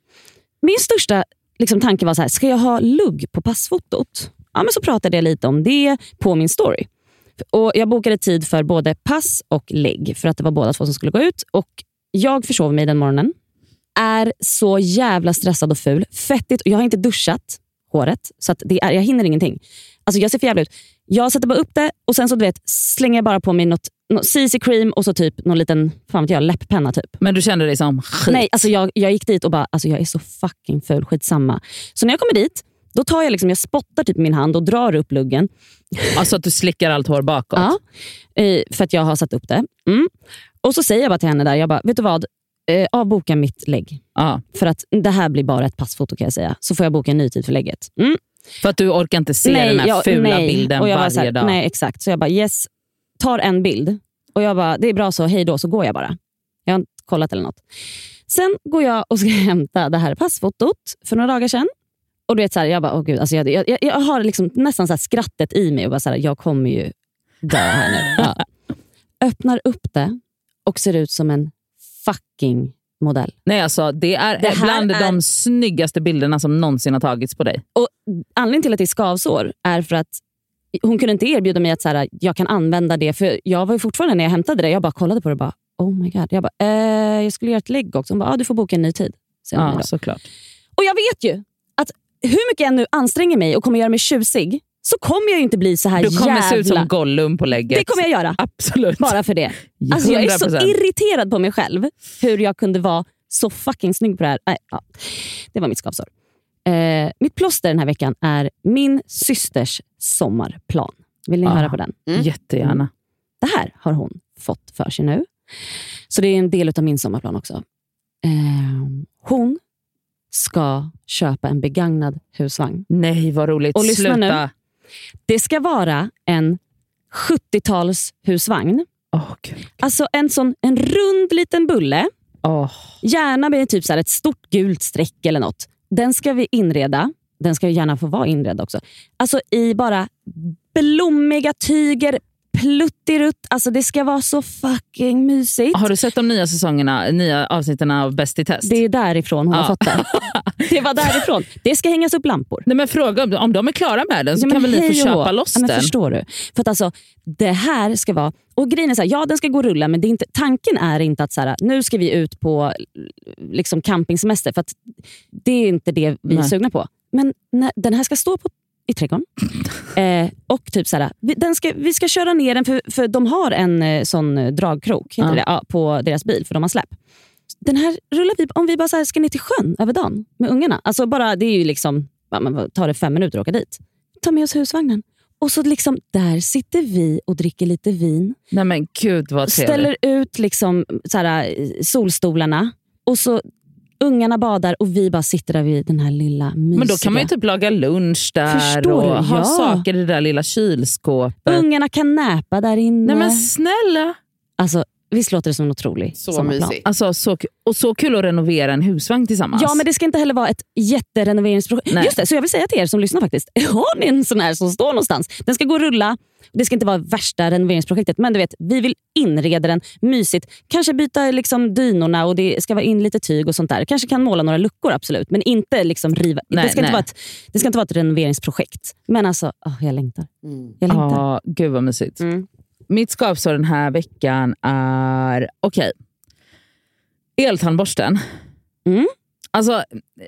Min största liksom, tanke var så här, ska jag ha lugg på passfotot? Ja, men så pratade jag lite om det på min story. Och Jag bokade tid för både pass och lägg för att det var båda två som skulle gå ut. Och Jag försov mig den morgonen. Är så jävla stressad och ful. Fettigt. Jag har inte duschat håret, så att det är, jag hinner ingenting. Alltså Jag ser för jävla ut. Jag sätter bara upp det och sen så du vet, slänger jag bara på mig något, något CC cream och så typ någon liten fan vet jag, läpppenna. Typ. Men du kände dig som skit? Nej, alltså jag, jag gick dit och bara, alltså jag är så fucking ful, skitsamma. Så när jag kommer dit, då tar jag liksom, jag spottar typ min hand och drar upp luggen. Alltså att du slickar allt hår bakåt? Ja, eh, för att jag har satt upp det. Mm. Och så säger jag bara till henne där, jag bara, vet du vad? Eh, avboka mitt lägg. Ja. För att det här blir bara ett passfoto kan jag säga. Så får jag boka en ny tid för lägget. Mm. För att du orkar inte se den här jag- fula nej. bilden och jag varje här, dag? Nej, exakt. Så jag bara, yes, tar en bild. Och jag bara, det är bra så, hej då, så går jag bara. Jag har inte kollat eller något. Sen går jag och ska hämta det här passfotot för några dagar sedan. Och du vet, så här, jag bara, åh gud, alltså jag, jag, jag, har liksom nästan så skrattet i mig och bara så här, jag kommer ju dö här nu. Ja. Öppnar upp det och ser ut som en fucking modell. Nej, alltså, det är Det bland är- de snyggaste bilderna som någonsin har tagits på dig. Och Anledningen till att det är skavsår är för att hon kunde inte erbjuda mig att så här, jag kan använda det. För Jag var ju fortfarande när jag hämtade det, jag bara kollade på det och bara, oh my god. Jag, bara, eh, jag skulle göra ett lägg också. Hon bara, ah, du får boka en ny tid. Ja, såklart. Och jag vet ju att hur mycket jag nu anstränger mig och kommer göra mig tjusig, så kommer jag inte bli så här Du kommer jävla... se ut som Gollum på lägget. Det kommer jag göra. Absolut. Bara för det. Alltså jag är så 100%. irriterad på mig själv. Hur jag kunde vara så fucking snygg på det här. Nej, ja. Det var mitt skavsår. Eh, mitt plåster den här veckan är min systers sommarplan. Vill ni Ah. höra på den? Jättegärna. Det här har hon fått för sig nu. Så det är en del av min sommarplan också. Eh, hon ska köpa en begagnad husvagn. Nej, vad roligt. Och lyssna Sluta. nu. Det ska vara en 70-tals husvagn gud. Alltså en sån en rund liten bulle, Åh. gärna med typ så ett stort gult streck eller något. Den ska vi inreda. Den ska gärna få vara inredd också. Alltså i bara blommiga tyger, pluttirutt. Alltså det ska vara så fucking mysigt. Har du sett de nya säsongerna, nya avsnitten av Bäst i test? Det är därifrån hon har Ja. fått det. Det var därifrån. Det ska hängas upp lampor. Nej, men fråga om, om de är klara med den så Ja, kan väl ni få köpa loss ja, men den. Förstår du? För att alltså, det här ska vara... Och grejen är så här, ja den ska gå och rulla men det är inte, tanken är inte att så här, nu ska vi ut på liksom campingsemester. För att det är inte det vi är Nej. sugna på. Men när, den här ska stå på, i trädgården. eh, och typ så här, vi, den ska, vi ska köra ner den för, för de har en eh, sån eh, dragkrok heter Ja. det, ja, på deras bil för de har släp. Den här rullar vi, om vi bara så här ska ner till sjön över dagen med ungarna. Alltså bara, det är ju liksom, vad- tar det fem minuter att åka dit. Ta med oss husvagnen. Och så liksom, där sitter vi och dricker lite vin. Nej men gud vad trevligt. Ställer ut liksom, så eh, solstolarna. Och så ungarna badar och vi bara sitter där vid den här lilla mysiga... Men då kan man ju typ laga lunch där Förstår och du? ha Ja. saker i det där lilla kylskåpet. Ungarna kan näpa där inne. Nej men snälla! Alltså, visst låter det som en otrolig Så sommarplan? mysigt. Alltså, så, k- och så kul att renovera en husvagn tillsammans. Ja, men det ska inte heller vara ett jätterenoveringsprojekt. Nej. Just det, så jag vill säga till er som lyssnar faktiskt. Har ni en sån här som står någonstans? Den ska gå och rulla. Det ska inte vara värsta renoveringsprojektet, men du vet, vi vill inreda den mysigt. Kanske byta liksom dynorna och det ska vara in lite tyg och sånt där. Kanske kan måla några luckor, absolut. Men inte liksom riva. Nej, det, ska inte nej. vara ett, det ska inte vara ett renoveringsprojekt. Men alltså, åh, jag längtar. Mm. Jag längtar. Ja, gud vad mysigt. Mm. Mitt skavsår den här veckan är... Okej. Eltandborsten. Mm. Alltså,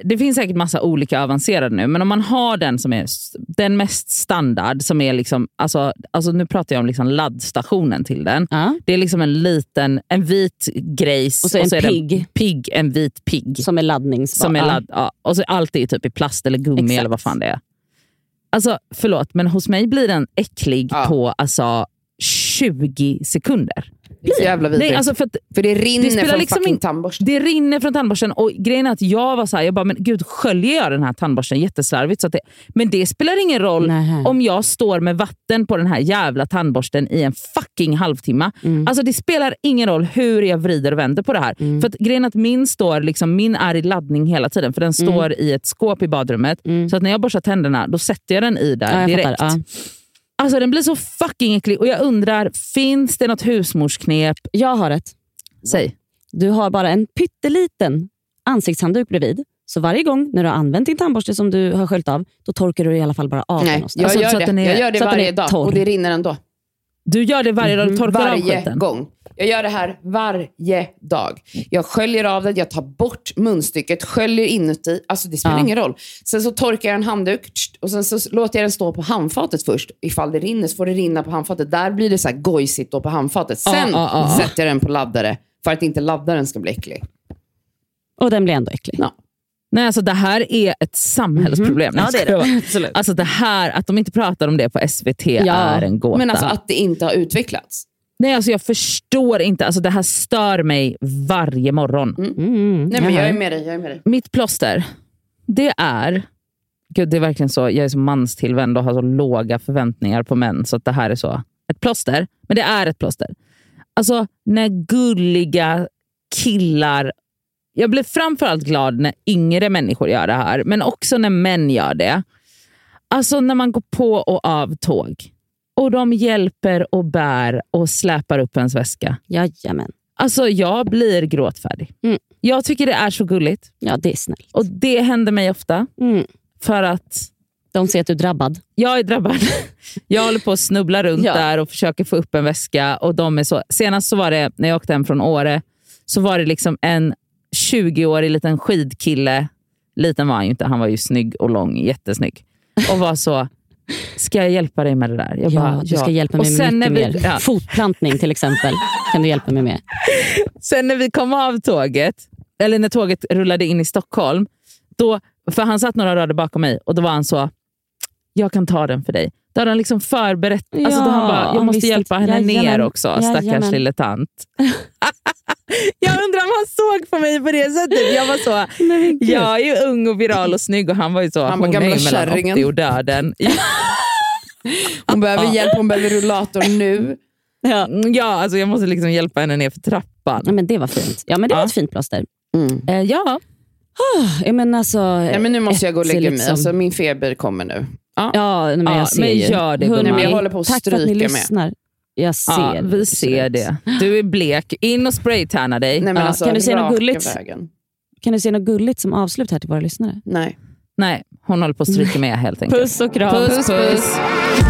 det finns säkert massa olika avancerade nu, men om man har den som är den mest standard, som är liksom, alltså, alltså nu pratar jag om liksom laddstationen till den. Ja. Det är liksom en liten, en vit grejs Och så en är pigg. pigg, en vit pigg. Som är laddningsbar. Som är ladd, ja. Och så allt är typ i plast eller gummi Exakt. eller vad fan det är. Alltså förlåt, men hos mig blir den äcklig Ja. på alltså 20 sekunder. Det är så jävla vidrigt. Nej, alltså för att För det rinner det från liksom in- tandborsten. det rinner från tandborsten och grejen är att jag var så här, jag bara, men gud sköljer jag den här tandborsten jätteslarvigt? Så det, men det spelar ingen roll Nähä. om jag står med vatten på den här jävla tandborsten i en fucking halvtimme. Mm. Alltså det spelar ingen roll hur jag vrider och vänder på det här. Mm. För att grejen är att min, står liksom, min är i laddning hela tiden, för den står i ett skåp i badrummet. Mm. Så att när jag borstar tänderna, då sätter jag den i där Ja, direkt. fattar. Ja. Alltså den blir så fucking äcklig och jag undrar, finns det något husmorsknep? Jag har ett. Säg. Du har bara en pytteliten ansiktshandduk bredvid. Så varje gång när du har använt din tandborste som du har sköljt av, då torkar du i alla fall bara av den Nej, någonstans. jag, Alltså, gör så att det. den är- jag gör det så att den varje är dag torr. och det rinner ändå. Du gör det varje dag, du torkar av Mhm. Varje skiten. gång. Jag gör det här varje dag. Jag sköljer av det, jag tar bort munstycket, sköljer inuti. Alltså det spelar Ja. ingen roll. Sen så torkar jag en handduk och sen så låter jag den stå på handfatet först. Ifall det rinner så får det rinna på handfatet. Där blir det så här gojsigt då på handfatet. Sen ja, ja. sätter jag den på laddare för att inte laddaren ska bli äcklig. Och den blir ändå äcklig. Ja. Nej, alltså det här är ett samhällsproblem. Ja, det är det. Alltså det här, att de inte pratar om det på SVT Ja, är en gåta. Men alltså att det inte har utvecklats. Nej, alltså jag förstår inte. Alltså det här stör mig varje morgon. Mm. Nej, men jag är med dig. Jag är med dig. Mitt plåster, det är... Gud, det är verkligen så. Jag är så manstillvänd och har så låga förväntningar på män. Så att det här är så. Ett plåster, men det är ett plåster. Alltså när gulliga killar... Jag blir framförallt glad när yngre människor gör det här, men också när män gör det. Alltså när man går på och av tåg och de hjälper och bär och släpar upp ens väska. Jajamän. Alltså jag blir gråtfärdig. Mm. Jag tycker det är så gulligt. Ja, det är snällt. Och det händer mig ofta Mm. för att De ser att du är drabbad. jag är drabbad. Jag håller på att snubbla runt Ja. där och försöker få upp en väska. Och de är så, senast så var det, när jag åkte hem från Åre, så var det liksom en 20-årig liten skidkille. Liten var han ju inte, han var ju snygg och lång, jättesnygg. Och var så, ska jag hjälpa dig med det där? Jag Ja, bara, du ska hjälpa mig och med sen mycket vi, mer. ja, Fotplantning till exempel kan du hjälpa mig med. Sen när vi kom av tåget, eller när tåget rullade in i Stockholm, då, för han satt några rader bakom mig och då var han så, jag kan ta den för dig. Då hade han liksom förberett, alltså då Ja, han bara, jag måste hjälpa henne ner också, stackars Jajamän. lille tant. jag undrar om han såg på mig på det sättet. Jag var så, jag är ju ung och viral och snygg och han var ju så, Han var hon är ju mellan kärringen. 80 och döden. Hon behöver hjälp, hon behöver rullator nu. Ja. Ja, alltså jag måste liksom hjälpa henne ner för trappan. Ja, men det var fint. Ja, men det var Ja. ett fint plåster. Mm. Eh, ja, Ja, men alltså, Nej, men nu måste jag gå och lägga mig. liksom- Alltså, min feber kommer nu. Ja, men Ja, jag ser men ju. gör det, Hörni. Nej, men jag håller på att Tack för att ni stryka med. Jag ser. ja, vi ser det. Du är blek. In och spraytanna dig. Nej, men Ja. alltså, Kan du säga något gulligt? Vägen. Kan du säga något gulligt som avslut här till våra lyssnare? Nej. Nej, hon håller på att stryka med helt enkelt. Puss och kram. Puss, puss. Den